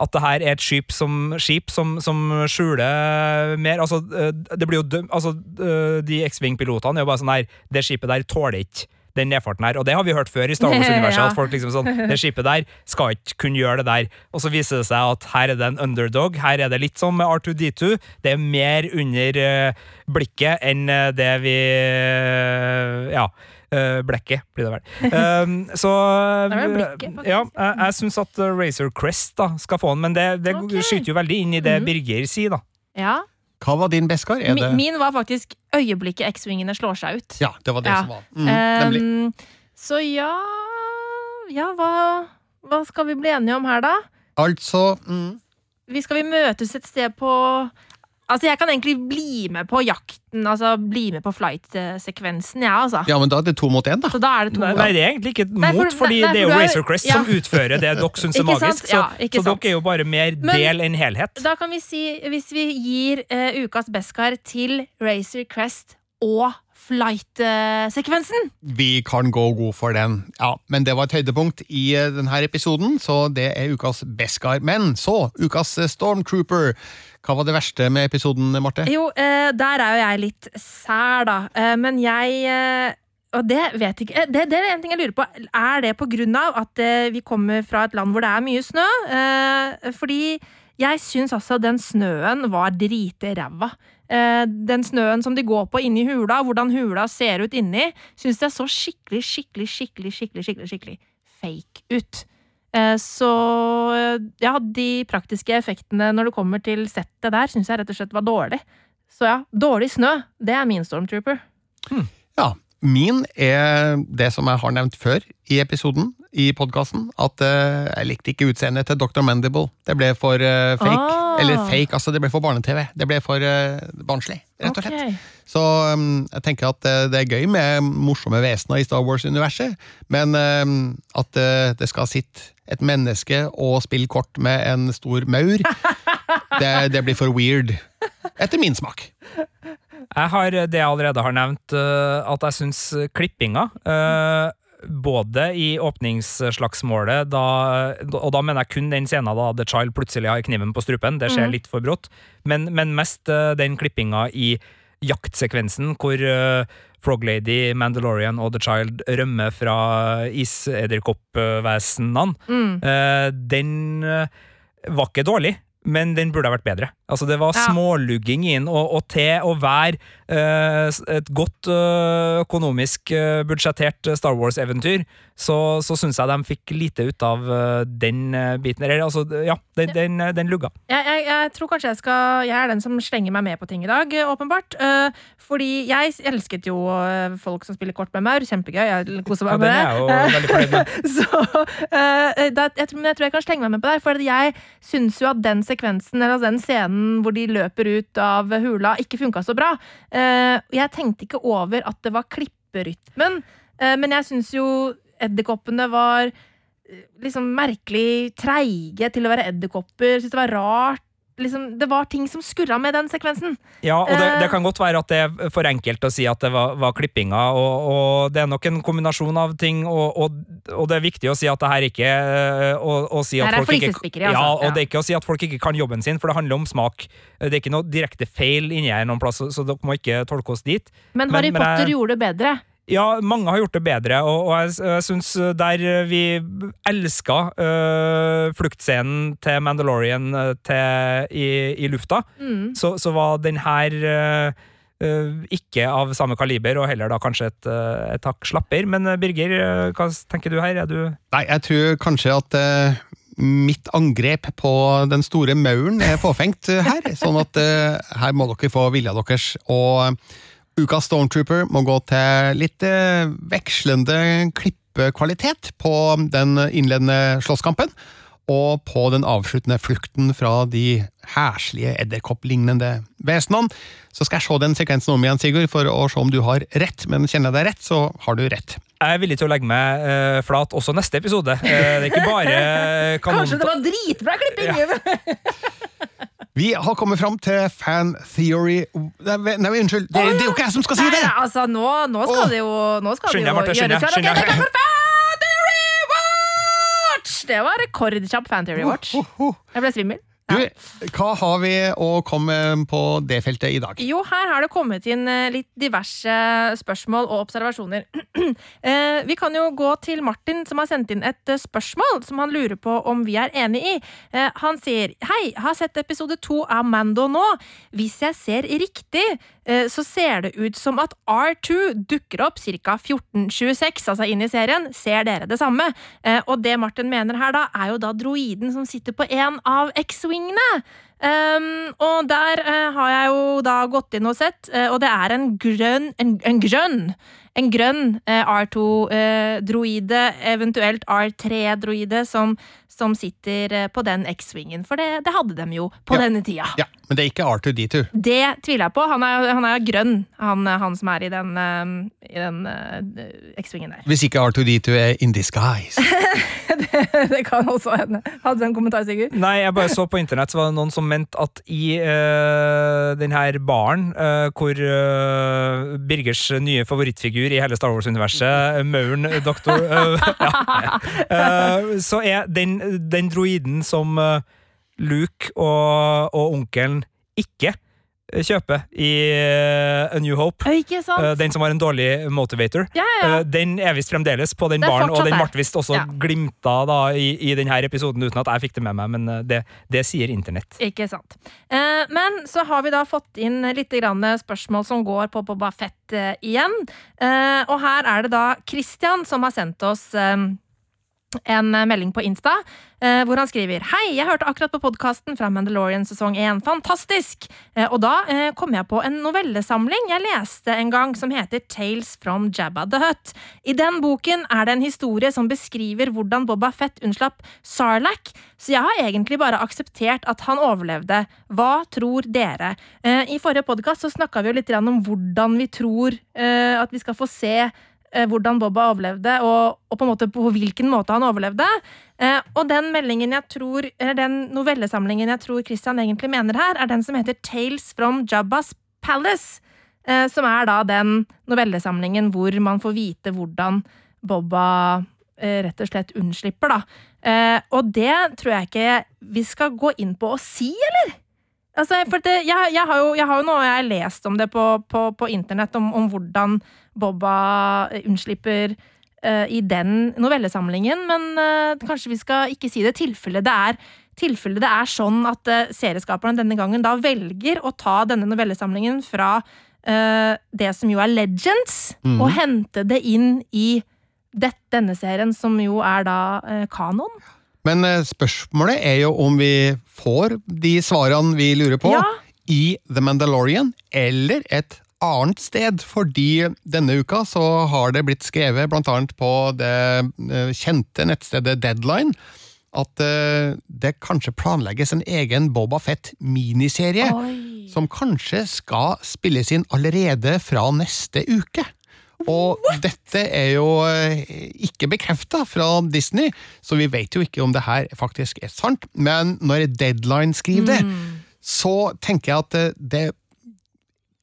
at det her er et skip som, skip som, som skjuler mer Altså, eh, det blir jo døm, altså, De X-Wing-pilotene er jo bare sånn her Det skipet der tåler ikke den nedfarten her. Og det har vi hørt før i Star Wars-universet. At folk liksom sånn Det skipet der skal ikke kunne gjøre det der. Og så viser det seg at her er det en underdog. Her er det litt som med R2D2. Det er mer under uh, blikket enn eh, det vi uh, Ja. Uh, blekket, blir det vel. Uh, så faktisk. Ja, jeg, jeg syns at Razor Crest da skal få den, men det, det okay. skyter jo veldig inn i det Mhm. Birger sier, da. Ja. Hva var din Beskar? Det Min var faktisk øyeblikket X-vingene slår seg ut. Ja, det var det Ja. som var. Mm. Um, så ja Ja, hva, hva skal vi bli enige om her, da? Altså mm, Vi skal vi møtes et sted på Altså, jeg kan egentlig bli med på jakten, altså bli med på flight-sekvensen, jeg, ja, altså. Ja, men da er det to mot én, da. Så da er det to. Nei, nei, det er egentlig ikke et Nei, for- mot, fordi nei, for det er jo Razor Crest ja. som utfører det dere syns er magisk. Så, Ja, så dere er jo bare mer Men- del enn helhet. Da kan vi si, hvis vi gir uh, ukas Beskar til Racer Crest og flight-sekvensen Vi kan gå god for den. Ja, Men det var et høydepunkt i eh, denne episoden, så det er ukas Beskar. Men så, ukas eh, Stormtrooper. Hva var det verste med episoden, Marte? Jo, eh, der er jo jeg litt sær, da. Men jeg og det vet ikke. Det, det er en ting jeg lurer på. Er det på grunn av at vi kommer fra et land hvor det er mye snø? Fordi jeg syns altså den snøen var drite ræva. Eh, den snøen som de går på inni hula, hvordan hula ser ut inni, syns jeg så skikkelig, skikkelig, skikkelig, skikkelig, skikkelig, skikkelig fake ut. Eh, Så eh, ja, de praktiske effektene når det kommer til settet der, syns jeg rett og slett var dårlig. Så ja, dårlig snø, det er min Stormtrooper. Ja, Min er det som jeg har nevnt før i episoden, i podkasten, at uh, jeg likte ikke utseendet til Dr. Mandible. Det ble for uh, fake. Ah. Eller fake, altså det ble for barne-TV. Det ble for uh, barnslig, rett og slett. Okay. Så um, jeg tenker at det er gøy med morsomme vesener i Star Wars-universet, men um, at det skal sitte et menneske og spille kort med en stor maur, det, det blir for weird. Etter min smak. Jeg har det jeg allerede har nevnt, at jeg syns klippinga eh, både i åpningsslagsmålet, da, og da mener jeg kun den scenen da The Child plutselig har kniven på strupen, det skjer mm. litt for brått, men, men mest eh, den klippinga i jaktsekvensen hvor uh, Froglady, Mandalorian og The Child rømmer fra isedderkoppvesenene. Mm. Eh, den eh, var ikke dårlig, men den burde ha vært bedre. Altså Det var Ja. smålugging inn, og, og til å være uh, et godt uh, økonomisk uh, budsjettert Star Wars-eventyr, så, så syns jeg de fikk lite ut av eh, den biten. Eller altså, ja, den, den, den lugga. Jeg, jeg, jeg tror kanskje jeg skal Jeg er den som slenger meg med på ting i dag, åpenbart. Fordi jeg elsket jo folk som spiller kort med maur. Kjempegøy. Jeg koser meg med veldig fornøyd. Så jeg, tror, jeg tror jeg kan slenge meg med på det, for jeg syns jo at den sekvensen sekvensen, eller den scenen hvor de løper ut av hula, ikke funka så bra. Eh, jeg tenkte ikke over at det var klipperytmen, eh, men jeg syns jo edderkoppene var eh, liksom merkelig treige til å være edderkopper. Syns det var rart. Liksom, det var ting som skurra med den sekvensen. Ja, og det, Eh. det kan godt være at det er for enkelt å si at det var, var klippinga, og, og det er nok en kombinasjon av ting, og, og, og det er viktig å si at det her ikke eh, å, å si at Her folk ikke, ja, altså. og Ja. det er ikke å si at folk ikke kan jobben sin, for det handler om smak. Det er ikke noe direkte feil inni her noen plass, så dere må ikke tolke oss dit. Men Men- Harry men men, Potter gjorde det bedre. Ja, mange har gjort det bedre, og, og jeg, jeg syns der vi elska øh, fluktscenen til Mandalorian øh, til, i, i lufta, Mm. så, så var den her øh, øh, ikke av samme kaliber, og heller da kanskje et, øh, et hakk slapper. Men øh, Birger, øh, hva tenker du her? Er du Nei, jeg tror kanskje at eh, mitt angrep på den store mauren er påfengt eh, her, sånn at uh, her må dere få vilja deres. Og ukas Stormtrooper må gå til litt eh, vekslende klippekvalitet på den innledende slåsskampen. Og på den avsluttende flukten fra de heslige edderkopplignende vesenene. Så skal jeg se den sekvensen om igjen, Sigurd, for å se om du har rett. Men kjenner jeg deg rett, så har du rett. Jeg er villig til å legge meg uh, flat også neste episode. Uh, det er ikke bare kanon... Kanskje det var dritbra klipping! Vi har kommet fram til fan theory Nei, nei unnskyld, det, det er jo ikke jeg som skal si det! nei, altså, nå, nå skal oh. det jo Nå skal Skynd det jo deg, gjøres skynd klar. Ok, deg. det var rekordkjapp Fantheory Watch. Jeg ble svimmel. Du, hva har vi å komme på det feltet i dag? Jo, her har det kommet inn eh, litt diverse spørsmål og observasjoner. Eh, vi kan jo gå til Martin, som har sendt inn et eh, spørsmål som han lurer på om vi er enig i. Han sier Hei, har sett episode to av Mando nå. Hvis jeg ser riktig, så ser det ut som at R2 dukker opp ca. 1426, altså inn i serien. Ser dere det samme? Og det Martin mener her, da, er jo da droiden som sitter på en av X-wingene. Um, og der uh, har jeg jo da gått inn og sett, uh, og det er en grønn En, en grønn en grønn uh, R2-droide, eventuelt R3-droide, som, som sitter eh, på den X-wingen. For det, det hadde de jo på Ja. denne tida. Ja, Men det er ikke R2D2. Det tviler jeg på. Han er, han er grønn, han, han som er i den, eh, den eh, X-wingen der. Hvis ikke R2D2 er in disguise. det kan også hende. Hadde du en kommentar, Sigurd? Nei, jeg bare så på internett, så var det noen som mente at i uh, denne baren, eh, hvor eh, Birgers nye favorittfigur i hele Star Wars-universet, Mauren doktor eh, ja, Så er den, den droiden som eh, Luke og, og onkelen ikke eh, kjøper i eh, A New Hope, eh, den som har en dårlig motivator, Ja, ja, den er visst fremdeles på den baren, og den ble visst også Ja. glimta da i, i denne episoden uten at jeg fikk det med meg, men det, det sier internett. Ikke sant. Men så har vi da fått inn litt spørsmål som går på Boba Fett igjen. Og her er det da Christian som har sendt oss en melding på Insta, eh, hvor han skriver Hei, jeg hørte akkurat på podkasten fra Mandalorian sesong 1. Fantastisk! Eh, og da eh, kom jeg på en novellesamling jeg leste en gang som heter Tales from Jabba the Hutt. I den boken er det en historie som beskriver hvordan Boba Fett unnslapp Sarlacc, så jeg har egentlig bare akseptert at han overlevde. Hva tror dere? Eh, I forrige podkast snakka vi jo litt om hvordan vi tror eh, at vi skal få se eh, hvordan Boba overlevde, og, og på en måte på hvilken måte han overlevde. Eh, og den meldingen jeg tror, eller den novellesamlingen jeg tror Christian egentlig mener her, er den som heter Tales from Jabba's Palace. Eh, som er da den novellesamlingen hvor man får vite hvordan Boba eh, rett og slett unnslipper, da. Eh, og det tror jeg ikke vi skal gå inn på å si, eller? Altså, det, jeg, jeg, har jo, jeg har jo nå jeg har lest om det på, på, på internett, om, om hvordan Bobba eh, unnslipper uh, i den novellesamlingen, men uh, kanskje vi skal ikke si det tilfellet det er tilfellet det er sånn at uh, serieskaperne denne gangen da velger å ta denne novellesamlingen fra det som jo er Legends, og hente det inn i det, denne serien, som jo er da kanon. Men spørsmålet er jo om vi får de svarene vi lurer på Ja. i The Mandalorian, eller et annet sted, fordi denne uka så har det blitt skrevet annet på det eh, kjente nettstedet Deadline, at eh, det kanskje planlegges en egen Boba Fett-miniserie, som kanskje skal spilles inn allerede fra neste uke. Og dette er jo eh, ikke bekrefta fra Disney, så vi vet jo ikke om det her faktisk er sant. Men når Deadline skriver det, så tenker jeg at det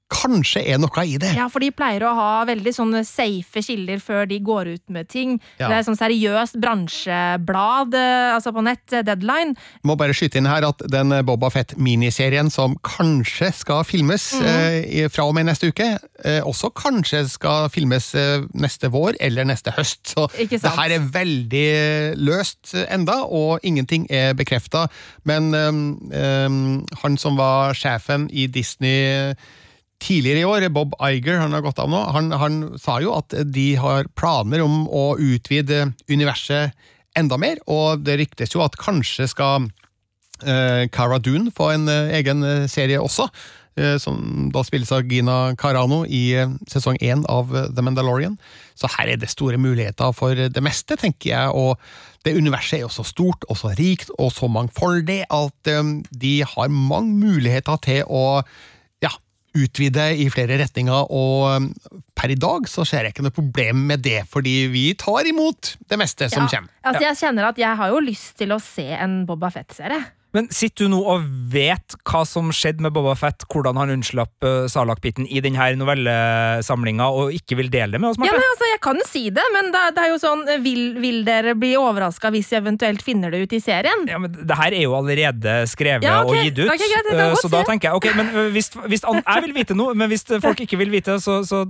kanskje er noe i det. Ja, for de pleier å ha veldig sånne safe kilder før de går ut med ting. Ja. Det er sånn seriøst bransjeblad eh, altså på nett, eh, Deadline. Må bare skyte inn her at den Boba Fett-miniserien som kanskje skal filmes Mhm. eh, fra og med neste uke, eh, også kanskje skal filmes eh, neste vår eller neste høst. Så det her er veldig løst enda, og ingenting er bekrefta. Men eh, eh, han som var sjefen i Disney tidligere i år, Bob Iger, han har gått av nå, han, han sa jo at de har planer om å utvide universet enda mer, og det ryktes jo at kanskje skal eh, Cara Dune få en eh, egen eh, serie også, eh, som da spilles av Gina Carano i eh, sesong én av The Mandalorian. Så her er det store muligheter for det meste, tenker jeg, og det universet er jo så stort og så rikt og så mangfoldig at de har mange muligheter til å utvide i flere retninger, og um, per i dag så ser jeg ikke noe problem med det, fordi vi tar imot det meste som Ja, kommer. Altså, Jeg kjenner at jeg har jo lyst til å se en Boba Fett-serie. Men sitter du nå og vet hva som skjedde med Boba Fett, hvordan han unnslapp uh, Salak-biten i denne novellesamlinga, og ikke vil dele det med oss, Ja, Marte? men altså, Jeg kan si det, men det, det er jo sånn vil, vil dere bli overraska hvis vi eventuelt finner det ut i serien? Ja, men Det her er jo allerede skrevet Ja, okay. og gitt ut, okay, greit, uh, så da tenker jeg ok, men uh, hvis, hvis an, Jeg vil vite noe, men hvis folk ikke vil vite, så, så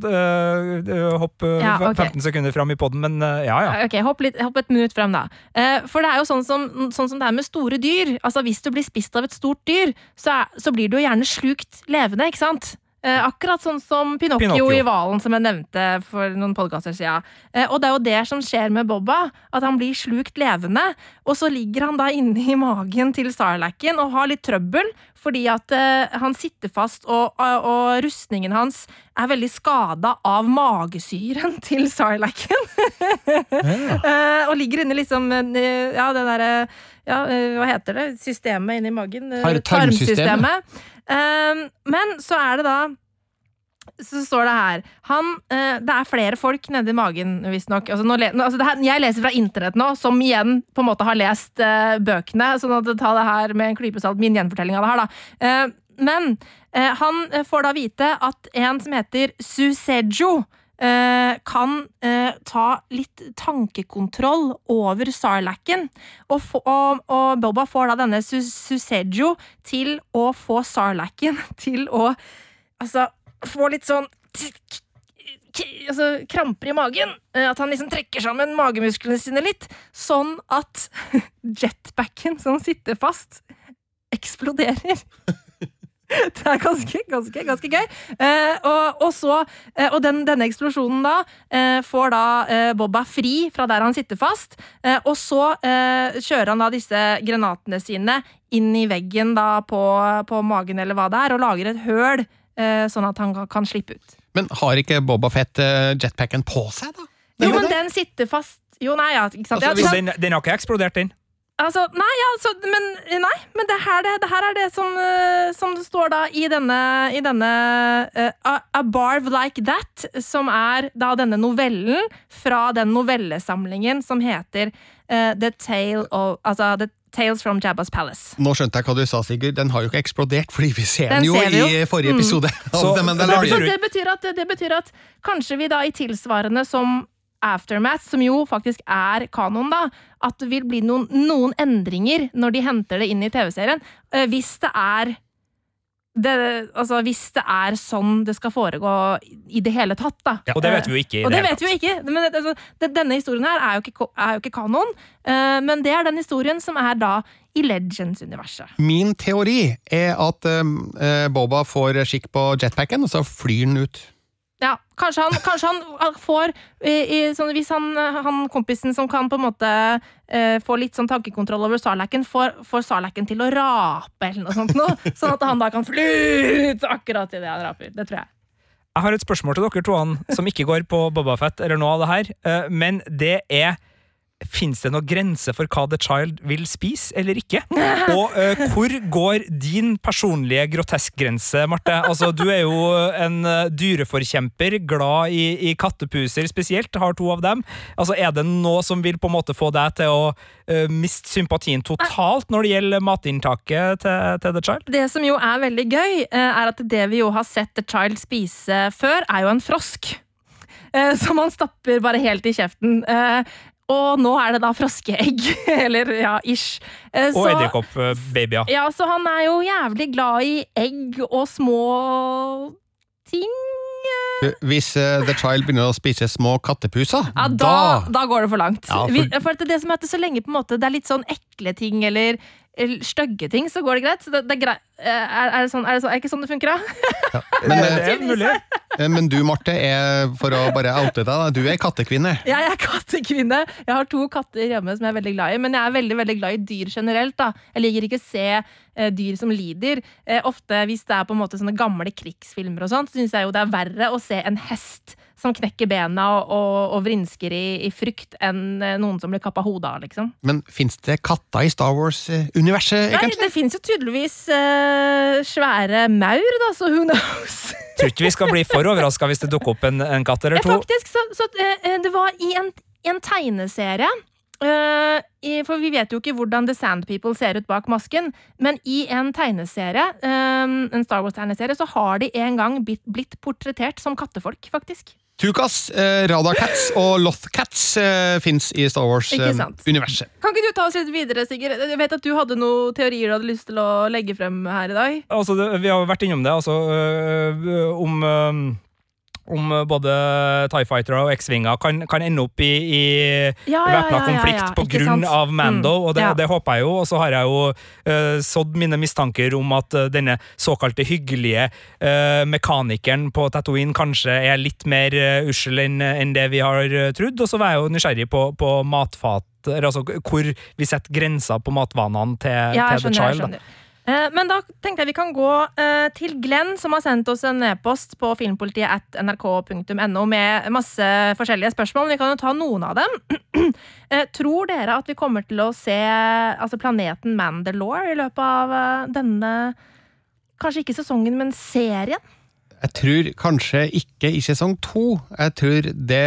hopp Ja, okay. 15 sekunder fram i poden, men ja ja. Ok, hopp, litt, hopp et minutt frem, da. Eh, for det er jo sånn som, sånn som det er med store dyr. Altså, Hvis du blir spist av et stort dyr, så, er, så blir du jo gjerne slukt levende, ikke sant? Eh, akkurat sånn som Pinocchio, Pinocchio. i Hvalen, som jeg nevnte for noen podkaster siden. Eh, og det er jo det som skjer med Bobba, at han blir slukt levende. Og så ligger han da inne i magen til Sarlacken og har litt trøbbel, fordi at uh, han sitter fast, og, og, og rustningen hans er veldig skada av magesyren til Sarlacken. uh, og ligger inni liksom uh, Ja, det derre ja, Hva heter det? Systemet inni magen? Tarmsystemet. tarmsystemet. Men så er det da så står det her han, eh, Det er flere folk nedi magen, visstnok. Altså, altså jeg leser fra internett nå, som igjen på en måte har lest eh, bøkene. sånn at ta det her med en klype min gjenfortelling av det her, da. Eh, men eh, han eh, får da vite at en som heter Susejo, eh, kan ta litt tankekontroll over Sarlacken. Og, og, og Boba får da denne Su- Susejo til å få Sarlacken til å altså, få litt sånn altså, kramper i magen. Eh, At han liksom trekker sammen magemusklene sine litt. Sånn at jetpacken som sitter fast, eksploderer. Det er ganske, ganske, ganske gøy. Eh, og, og, så, eh, og den, denne eksplosjonen da får da Bobba fri fra der han sitter fast. Og så kjører han da disse granatene sine inn i veggen da på, på magen eller hva det er, og lager et høl, sånn at han kan, slippe ut. Men har ikke Boba Fett eh, jetpacken på seg, da? Jo, men den sitter fast Jo, nei, ja, ikke sant. Altså, den, den har ikke eksplodert, den. Altså, nei, ja, så, men, nei, men det her, det, det her er det som, uh, som det står da i denne, i denne uh, a, a Barv Like That, som er da denne novellen fra den novellesamlingen som heter uh, The Tale of Altså The Tales from Jabba's Palace. Nå skjønte jeg hva du sa, Sigurd. Den har jo ikke eksplodert, fordi vi ser den, Den jo ser vi jo. i forrige Mm. episode Mm. Så- The Så det betyr, at, det betyr at kanskje vi da i tilsvarende som Aftermath, som jo faktisk er kanon, da, at det vil bli noen, noen endringer når de henter det inn i TV-serien. Eh, hvis det er det, altså hvis det er sånn det skal foregå i det hele tatt, da. Og det vet vi jo ikke. Og det vet vi jo ikke. Men det, altså, det, denne historien her er jo ikke, er jo ikke kanon, eh, men det er den historien som er da i Legends-universet. Min teori er at um, Boba får skikk på jetpacken, og så flyr den ut. Kanskje han, kanskje han får i, i, sånn, Hvis han, han kompisen som kan på en måte eh, få litt sånn tankekontroll over Sarlacken, får, får Sarlacken til å rape eller noe sånt noe, sånn at han da kan fly ut akkurat idet han raper. Det tror jeg. Jeg har et spørsmål til dere to som ikke går på Bobafett eller noe av det her, eh, men det er Fins det noen grense for hva The Child vil spise eller ikke? Og uh, hvor går din personlige groteskgrense, Marte? Altså, du er jo en eh, dyreforkjemper, glad i, i kattepuser spesielt, har to av dem. Altså, Er det noe som vil på en måte få deg til å uh, miste sympatien totalt når det gjelder matinntaket til, til The Child? Det som jo er veldig gøy, er at det vi jo har sett The Child spise før, er jo en frosk. Som han stapper bare helt i kjeften. Eh, Og nå er det da froskeegg. Eller ja, ish. Så, Og edderkoppbabyer. Ja, så han er jo jævlig glad i egg og små ting. Hvis uh, The Child begynner å spise små kattepuser, Ja, da, da går det for langt. Ja, for- for at det som er at så lenge på en måte det er litt sånn ekle ting eller stygge ting, så går det greit. Det, det er, greit. er, er, det sånn, er, det så, er ikke sånn det funker, da? Men, Det eh, er mulig. eh, men du, Marte, er, for å bare oute deg, da, du er kattekvinne. Jeg er kattekvinne. Jeg har to katter hjemme som jeg er veldig glad i, men jeg er veldig veldig glad i dyr generelt. da. Jeg liker ikke å se eh, dyr som lider. Eh, ofte hvis det er på en måte sånne gamle krigsfilmer, og sånt, så syns jeg jo det er verre å se en hest som knekker bena og, og, og vrinsker i, i frykt, enn eh, noen som blir kappa hodet av, liksom. Men fins det katter i Star Wars-universet, egentlig? Nei, det fins jo tydeligvis uh, svære maur, da, så who knows? Tror ikke vi skal bli for overraska hvis det dukker opp en, en katt eller to? to. Faktisk, så, så eh, det var i en, en tegneserie Uh, i, For vi vet jo ikke hvordan The Sand People ser ut bak masken, men i en tegneserie, eh, en Star Wars-tegneserie, så har de en gang blitt, blitt portrettert som kattefolk, faktisk. Tukas, eh, Radacats og Lothcats eh, fins i Star Wars-universet. Kan ikke du ta oss litt videre, Sigurd? Jeg vet at du hadde noen teorier du hadde lyst til å legge frem her i dag. Altså, det, vi har jo vært innom det, altså, øh, om øh, om både TIE Fighter og X-Vinger kan, kan ende opp i, i Ja, væpna ja, ja, konflikt ja, på grunn sant? av Mando, Mm, og det, det håper jeg jo. Og så har jeg jo uh, sådd mine mistanker om at øh, denne såkalte hyggelige uh, mekanikeren på Tatooine kanskje er litt mer uh, ussel enn en det vi har uh, trodd. Og så var jeg jo nysgjerrig på, på matfat, eller altså hvor vi setter grenser på matvanene til, Ja, til The skjønner. jeg Child. da. Eh, Men da tenkte jeg vi kan gå eh, til Glenn, som har sendt oss en e-post på filmpolitiet at nrk.no med masse forskjellige spørsmål. Vi kan jo ta noen av dem. Eh, Tror dere at vi kommer til å se altså planeten Mandalore i løpet av denne Kanskje ikke sesongen, men serien? Jeg tror kanskje ikke i sesong to. Jeg tror det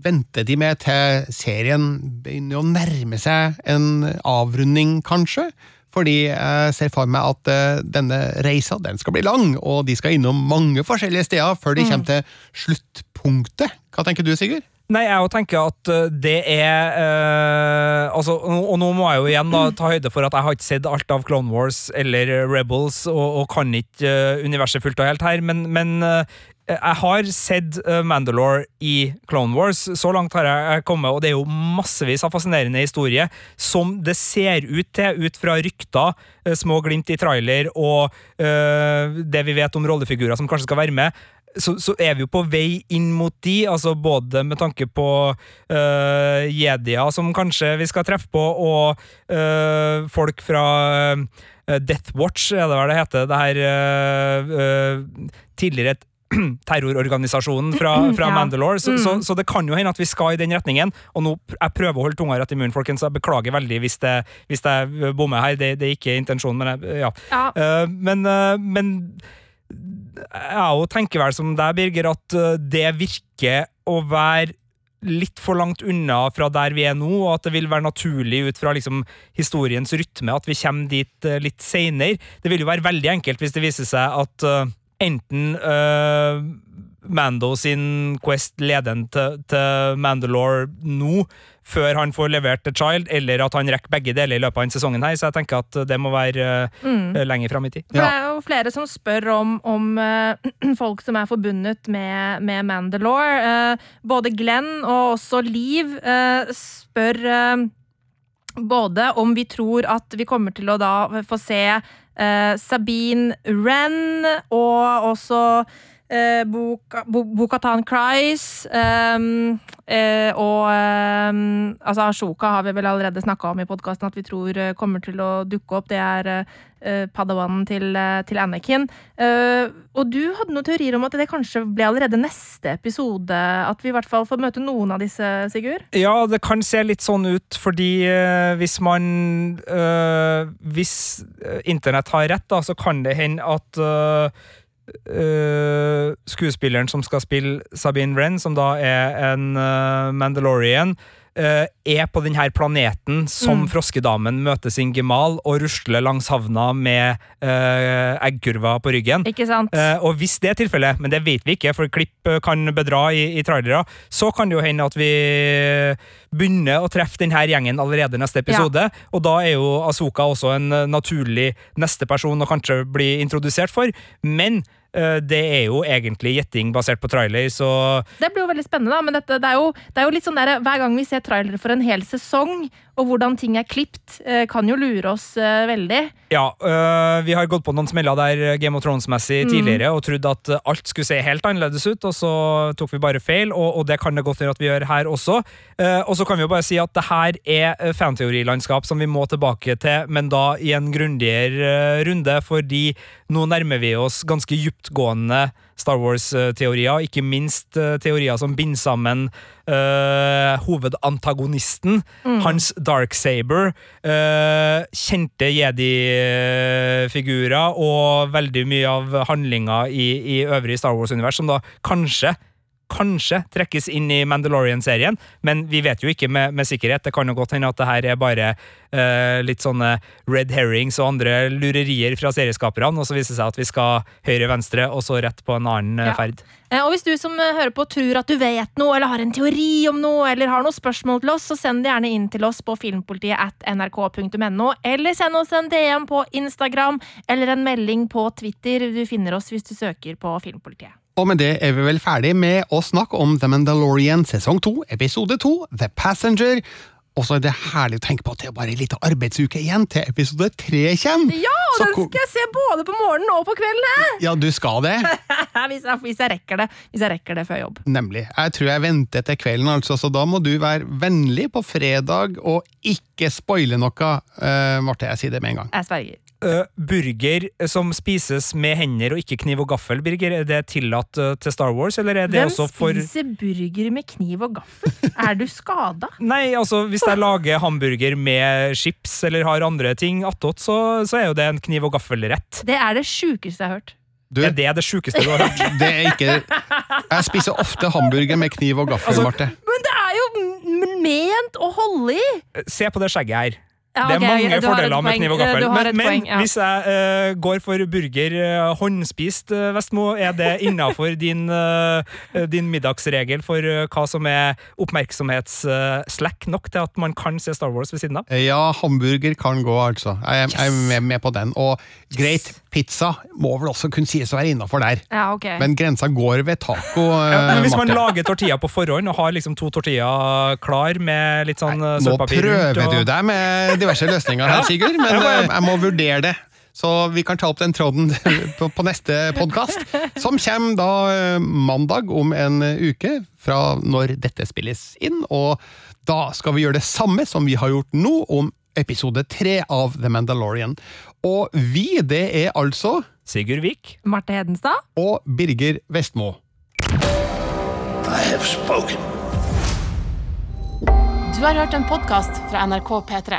venter de med til serien begynner å nærme seg en avrunding, kanskje. Fordi jeg ser for meg at eh, denne reisa den skal bli lang, og de skal innom mange forskjellige steder før de kommer til sluttpunktet. Hva tenker du, Sigurd? Nei, jeg tenker at uh, det er uh, altså, og, nå må jeg jo igjen da ta høyde for at jeg har ikke sett alt av Clone Wars eller Rebels, og, og kan ikke universet fullt og helt her, men, men uh, jeg har sett uh, Mandalore i Clone Wars. Så langt har jeg kommet, og det er jo massevis av fascinerende historie som det ser ut til, ut fra rykter, uh, små glimt i trailer og uh, det vi vet om rollefigurer som kanskje skal være med så, så er vi jo på vei inn mot de, altså både med tanke på uh, jedier som kanskje vi skal treffe på, og uh, folk fra uh, Death Watch, er det hva det heter, det her uh, øh, tidligere terrororganisasjonen fra, fra Ja. Mandalore, så, så, Mm. så det kan jo hende at vi skal i den retningen. Og nå, Jeg prøver å holde tunga rett i munnen, folkens, så jeg beklager veldig hvis, det, hvis jeg bommer her. Det, det er ikke intensjonen, men jeg, ja. Ja. Uh, men, uh, men jeg tenker vel som deg, Birger, at eh, det virker å være litt for langt unna fra der vi er nå, og at det vil være naturlig ut fra liksom, historiens rytme at vi kommer dit litt seinere. Det vil jo være veldig enkelt hvis det viser seg at eh, enten uh, Mando sin Quest leder han til, til Mandalore nå, før han får levert The Child, eller at han rekker begge deler i løpet av denne sesongen her, så jeg tenker at det må være Mm. eh, lenger fram i tid. For det er jo flere som spør om, om uh, folk som er forbundet med, med Mandalore. Uh, både Glenn og også Liv eh, spør både om vi tror at vi kommer til å da få se Sabine Wren, og også eh, Boka- Bo- Bo-Katan Cries ehm, eh, og ehm, altså Ashoka har vi vel allerede snakka om i podkasten at vi tror eh, kommer til å dukke opp. Det er eh, padawanen til, eh, til Anakin. Eh, og du hadde noen teorier om at det kanskje ble allerede neste episode at vi i hvert fall får møte noen av disse, Sigurd? Ja, det kan se litt sånn ut, fordi hvis man Hvis internett har rett, da, så kan det hende at eh, skuespilleren som skal spille Sabine Wren, som da er en uh, Mandalorian, uh, er på denne planeten som Mm. froskedamen møter sin gemal og rusler langs havna med uh, eggkurver på ryggen. Ikke sant? Og hvis det er tilfellet, men det vet vi ikke, for klipp kan bedra i, i trailere, så kan det jo hende at vi begynner å treffe denne gjengen allerede neste episode. Og da er jo Asoka også en naturlig neste person å kanskje bli introdusert for. Men det er jo egentlig gjetting basert på trailer, så Det blir jo veldig spennende, da, men dette, det, er jo, det er jo litt sånn der, hver gang vi ser trailere for en hel sesong, og hvordan ting er klipt, eh, kan jo lure oss eh, veldig. ja. øh, vi har gått på noen smeller der Game of Thrones-messig Mm. tidligere og trodd at alt skulle se helt annerledes ut, og så tok vi bare feil, og, og det kan det godt gjøre at vi gjør her også. Uh, og så kan vi jo bare si at det her er fanteorilandskap som vi må tilbake til, men da i en grundigere runde, fordi nå nærmer vi oss ganske dyptgående Star Wars-teorier, ikke minst eh, teorier som binder sammen eh, hovedantagonisten, hans Darksaber, uh, kjente jedi-figurer og veldig mye av handlinga i, i øvrig Star Wars-univers, som da kanskje Kanskje trekkes inn i Mandalorian-serien, men vi vet jo ikke med, med sikkerhet. Det kan jo godt hende at det her er bare uh, litt sånne red herrings og andre lurerier fra serieskaperne, og så viser det seg at vi skal høyre-venstre, og så rett på en annen eh, Ja. ferd. Eh, Og hvis du som hører på tror at du vet noe, eller har en teori om noe, eller har noen spørsmål til oss, så send det gjerne inn til oss på filmpolitiet at nrk.no, eller send oss en DM på Instagram, eller en melding på Twitter. Du finner oss hvis du søker på Filmpolitiet. Og med det er vi vel ferdig med å snakke om The Mandalorian sesong 2, episode 2, The Passenger. Og så er det herlig å tenke på at det er bare en liten arbeidsuke igjen til episode 3 kommer. Ja, og Så den skal jeg se både på morgenen og på kvelden! Ja, du skal det. hvis, jeg, hvis, jeg rekker det, hvis jeg rekker det før jobb. Nemlig. Jeg tror jeg venter til kvelden, altså, så da må du være vennlig på fredag og ikke spoile noe. Uh, Marte, jeg sier det med en gang. Jeg sverger. Eh, burger som spises med hender og ikke kniv og gaffel, Birger, er det tillatt uh, til Star Wars, eller er det Hvem også for spiser burger med kniv og gaffel? Er du skada? Nei, altså hvis jeg lager hamburger med chips eller har andre ting attåt, så, så er jo det en kniv og gaffel-rett. Det er det sjukeste jeg har hørt. Du, Er det det sjukeste du har hørt? det er ikke Jeg spiser ofte hamburger med kniv og gaffel, Altså- Marte. Men det er jo ment å holde i! Se på det skjegget her. Ja, det er mange fordeler med kniv og gaffel. Men, men poeng, ja. hvis jeg uh, går for burger uh, håndspist, uh, Vestmo, er det innafor din, din middagsregel for hva som er oppmerksomhetsslack nok til at man kan se Star Wars ved siden av? Ja, hamburger kan gå, altså. Jeg, er- jeg er med, med på den. Og greit, pizza må vel også kunne sies å være innafor der. Ja, okay. Men grensa går ved taco, Ja, hvis man lager tortilla på forhånd og har liksom to tortilla klar med litt sånn eh, Nå sølvpapir prøver rundt og- du deg med diverse løsninger her, Sigurd, men Jeg må- eh, jeg må vurdere det. Så vi kan ta opp den tråden på, neste podkast, som kommer da eh, mandag om en uke fra når dette spilles inn. Og da skal vi gjøre det samme som vi har gjort nå, om episode tre av The Mandalorian. Og vi, det er altså Sigurd Vik. Marte Hedenstad? og Birger Vestmo. I have spoken. Du har hørt en podkast fra NRK P3.